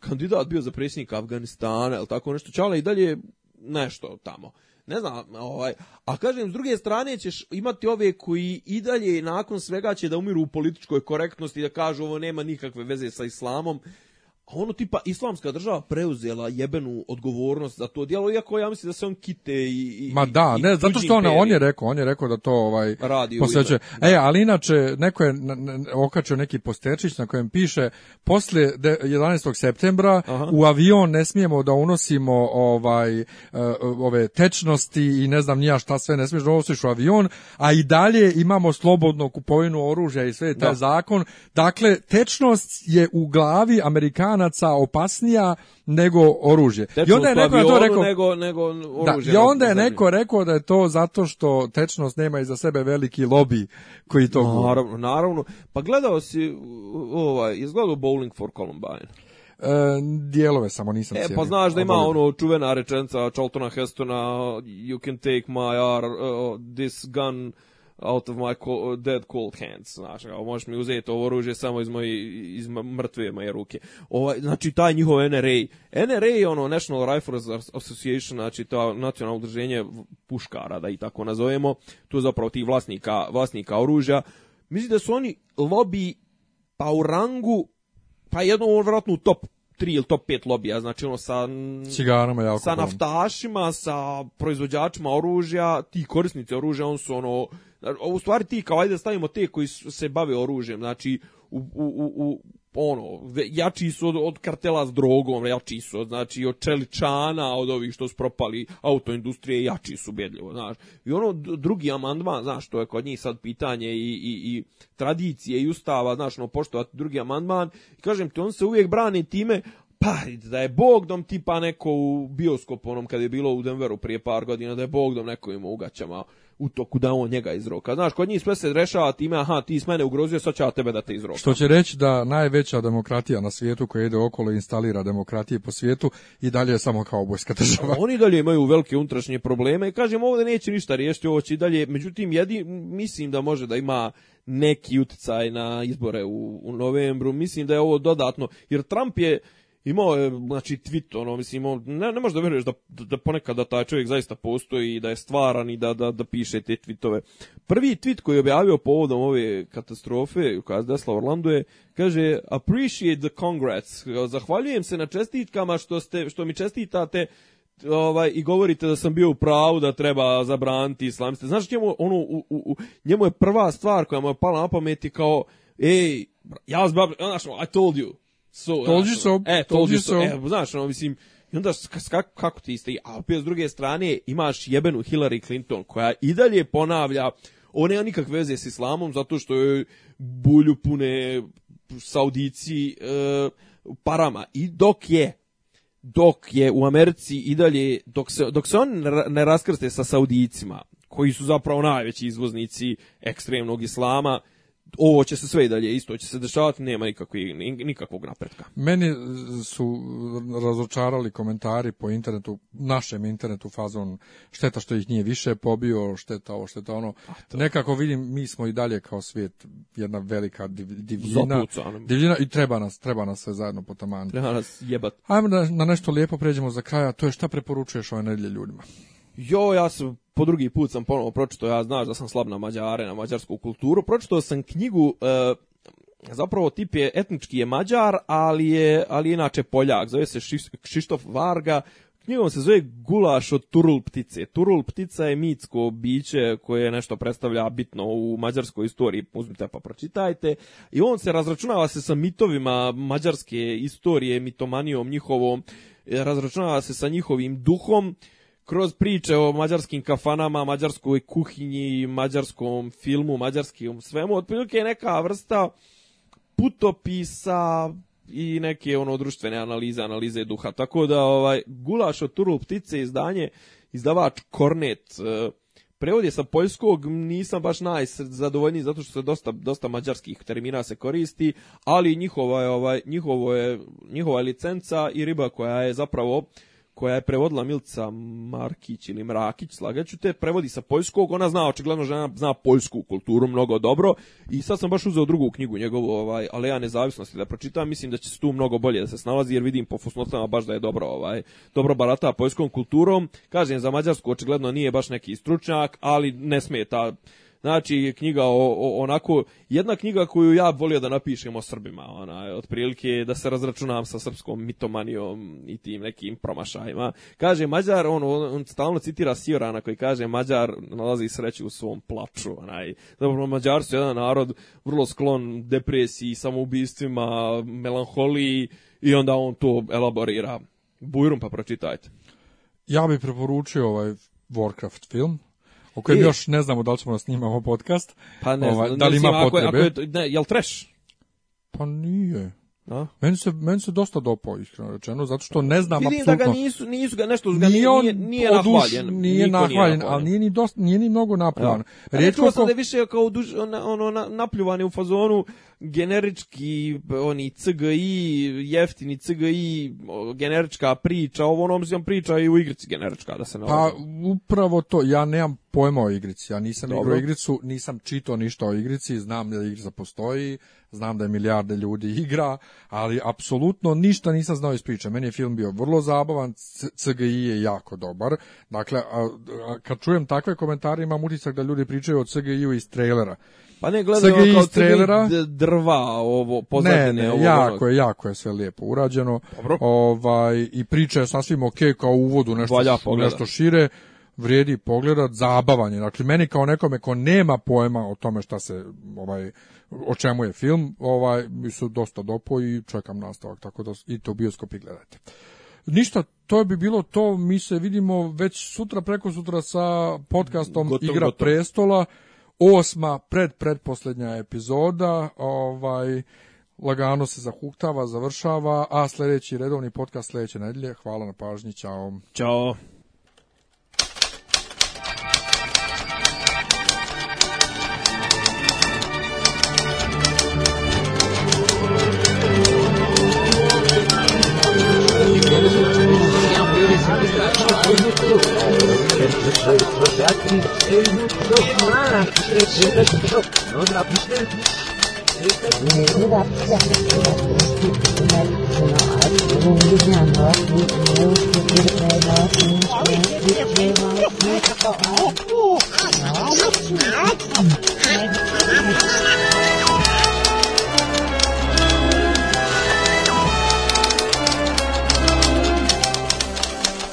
kandidat bio za predsjednika Afganistana, ili tako nešto. Čale i dalje nešto tamo. Ne znam, ovaj, a kažem, s druge strane ćeš imati ove koji i dalje nakon svega će da umiru u političkoj korektnosti, da kažu ovo nema nikakve veze sa islamom, ono tipa islamska država preuzela jebenu odgovornost za to djelo, iako ja mislim da se on kite i... i Ma da, i ne, zato što on, on je rekao, on je rekao da to ovaj, radi posveće. Da. E, ali inače, neko je okačio neki posterčić na kojem piše, posle 11. septembra Aha. u avion ne smijemo da unosimo ovaj e, ove tečnosti i ne znam ni ja šta sve ne smiješ da unosiš u avion, a i dalje imamo slobodno kupovinu oružja i sve taj da. zakon. Dakle, tečnost je u glavi Amerikana Japanaca opasnija nego oružje. Tečnost I onda je neko to rekao nego nego oružje. Da, I onda je neko rekao da je to zato što tečnost nema iza sebe veliki lobby koji to Naravno, naravno. Pa gledao si ovaj izgledao Bowling for Columbine. E, dijelove samo nisam E, pa znaš da ima ono čuvena rečenca Charltona Hestona You can take my ar, uh, this gun out of my co dead cold hands, znaš, kao, možeš mi uzeti ovo oružje samo iz, moji, iz mrtve moje ruke. Ovaj, znači, taj njihov NRA, NRA je ono National Rifles Association, znači to nacionalno udruženje puškara, da i tako nazovemo, tu je zapravo ti vlasnika, vlasnika oružja, mislim da su oni lobby pa u rangu, pa jedno vjerojatno top 3 ili top 5 lobija, znači ono sa cigarama jako. Sa naftašima, sa proizvođačima oružja, ti korisnici oružja, on su ono u stvari ti kao ajde da stavimo te koji se bave oružjem, znači u, u, u ono, jači su od, od kartela s drogom, jači su od, znači, od čeličana, od ovih što su propali autoindustrije, jači su bedljivo, znaš. I ono drugi amandman, znaš, to je kod njih sad pitanje i, i, i tradicije i ustava, znaš, ono, poštovati drugi amandman. I kažem ti, on se uvijek brani time, pa, da je Bogdom tipa neko u bioskopu onom kad je bilo u Denveru prije par godina, da je Bogdom neko ima ugaćama u toku da on njega izroka. Znaš, kod njih sve se rešava time, aha, ti s mene ugrozio, sad ću tebe da te izroka. Što će reći da najveća demokratija na svijetu koja ide okolo instalira demokratije po svijetu i dalje je samo kao obojska država. Oni dalje imaju velike unutrašnje probleme i kažem, ovdje neće ništa riješiti, ovo će i dalje, međutim, jedi, mislim da može da ima neki uticaj na izbore u, u novembru, mislim da je ovo dodatno, jer Trump je imao je, znači, tweet, ono, mislim, imao, ne, ne možeš da veruješ da, da ponekad da taj čovjek zaista postoji i da je stvaran i da, da, da piše te tweetove. Prvi tweet koji je objavio povodom ove katastrofe, koja je desila Orlando je, kaže, appreciate the congrats, zahvaljujem se na čestitkama što, ste, što mi čestitate, ovaj i govorite da sam bio u pravu da treba zabraniti islamiste. Znaš njemu ono u, u, njemu je prva stvar koja mu je pala na pamet kao ej, ja znaš, I told you so, told you so, e, told, you so. E, znaš, ono, mislim, i onda kako, kako ti iste, a opet s druge strane imaš jebenu Hillary Clinton koja i dalje ponavlja, ona nema nikakve veze s islamom zato što je bulju pune Saudici e, parama i dok je dok je u Americi i dalje, dok se, dok se on ne raskrste sa Saudicima, koji su zapravo najveći izvoznici ekstremnog islama, ovo će se sve i dalje isto će se dešavati, nema nikakvi, nikakvog napretka. Meni su razočarali komentari po internetu, našem internetu fazon šteta što ih nije više pobio, šteta ovo, šteta ono. Pa Nekako vidim, mi smo i dalje kao svijet jedna velika divljina. divljina i treba nas, treba nas sve zajedno potamaniti. Treba nas jebat. Ajmo na, da na nešto lijepo pređemo za kraja, to je šta preporučuješ ove nedelje ljudima? jo, ja sam po drugi put sam ponovo pročitao, ja znaš da sam slab na Mađare, na mađarsku kulturu, pročitao sam knjigu, e, zapravo tip je, etnički je Mađar, ali je, ali je inače Poljak, zove se Šištof Varga, Knjigom se zove Gulaš od Turul ptice. Turul ptica je mitsko biće koje nešto predstavlja bitno u mađarskoj istoriji. Uzmite pa pročitajte. I on se razračunava se sa mitovima mađarske istorije, mitomanijom njihovom. E, razračunava se sa njihovim duhom kroz priče o mađarskim kafanama, mađarskoj kuhinji, mađarskom filmu, mađarskim svemu, otprilike je neka vrsta putopisa i neke ono društvene analize, analize duha. Tako da ovaj Gulaš od Turu ptice izdanje izdavač Kornet e, Prevod je sa poljskog, nisam baš najzadovoljniji zato što se dosta, dosta mađarskih termina se koristi, ali njihova je, ovaj, njihovo je, njihova je licenca i riba koja je zapravo koja je prevodila Milca Markić ili Mrakić, slagaću te, prevodi sa poljskog, ona zna, očigledno žena zna poljsku kulturu mnogo dobro i sad sam baš uzeo drugu knjigu njegovu, ovaj, Aleja nezavisnosti da pročitam, mislim da će se tu mnogo bolje da se snalazi jer vidim po fusnotama baš da je dobro, ovaj, dobro barata poljskom kulturom, kažem za Mađarsku očigledno nije baš neki stručnjak, ali ne smeta znači knjiga o, o, onako jedna knjiga koju ja volio da napišem o Srbima, ona otprilike da se razračunam sa srpskom mitomanijom i tim nekim promašajima. Kaže Mađar, on, on, on stalno citira Siorana koji kaže Mađar nalazi sreću u svom plaču, onaj. Zapravo Mađari su jedan narod vrlo sklon depresiji, samoubistvima, melanholiji i onda on to elaborira. Bujrum pa pročitajte. Ja bih preporučio ovaj Warcraft film, o kojem I... još ne znamo da li ćemo da snimamo podcast. Pa ne, Ova, ne da li ima ako potrebe. Je, ako je, ne, jel treš? Pa nije. A? Meni se meni se dosta dopao iskreno rečeno zato što ne znam Vidim apsolutno. da ga nisu nisu ga nešto ga nije on nije, nije nahvaljen. Nije nahvaljen, ali nije ni dosta nije ni mnogo napljuvan. Da. Rečuo sam da je više kao duž, ono, ono na, napljuvane u fazonu generički oni CGI jeftini CGI generička priča ovo ono mislim priča i u igrici generička da se ne. Pa upravo to ja nemam pojma o igrici. Ja nisam Dobro. igrao igricu, nisam čitao ništa o igrici, znam da igrica postoji, znam da je milijarde ljudi igra, ali apsolutno ništa nisam znao iz priče. Meni je film bio vrlo zabavan, CGI je jako dobar. Dakle, a, a kad čujem takve komentare, imam utisak da ljudi pričaju o CGI-u iz trailera. Pa ne, gledam CGI kao iz trailera. drva, ovo, pozadine. Ne, ne, ovo, jako onog. je, jako je sve lijepo urađeno. Dobro. Ovaj, I priča je sasvim ok, kao uvodu, nešto, Valja, nešto šire vrijedi pogledat, zabavanje. je. Dakle, meni kao nekome ko nema pojma o tome šta se, ovaj, o čemu je film, ovaj, mi su dosta dopo i čekam nastavak, tako da i to bioskopi gledate. Ništa, to bi bilo to, mi se vidimo već sutra, preko sutra sa podcastom gotov, Igra gotov. prestola, osma, pred, predposlednja epizoda, ovaj, lagano se zahuktava, završava, a sledeći redovni podcast sledeće nedelje. Hvala na pažnji, čao. Ćao. Oh,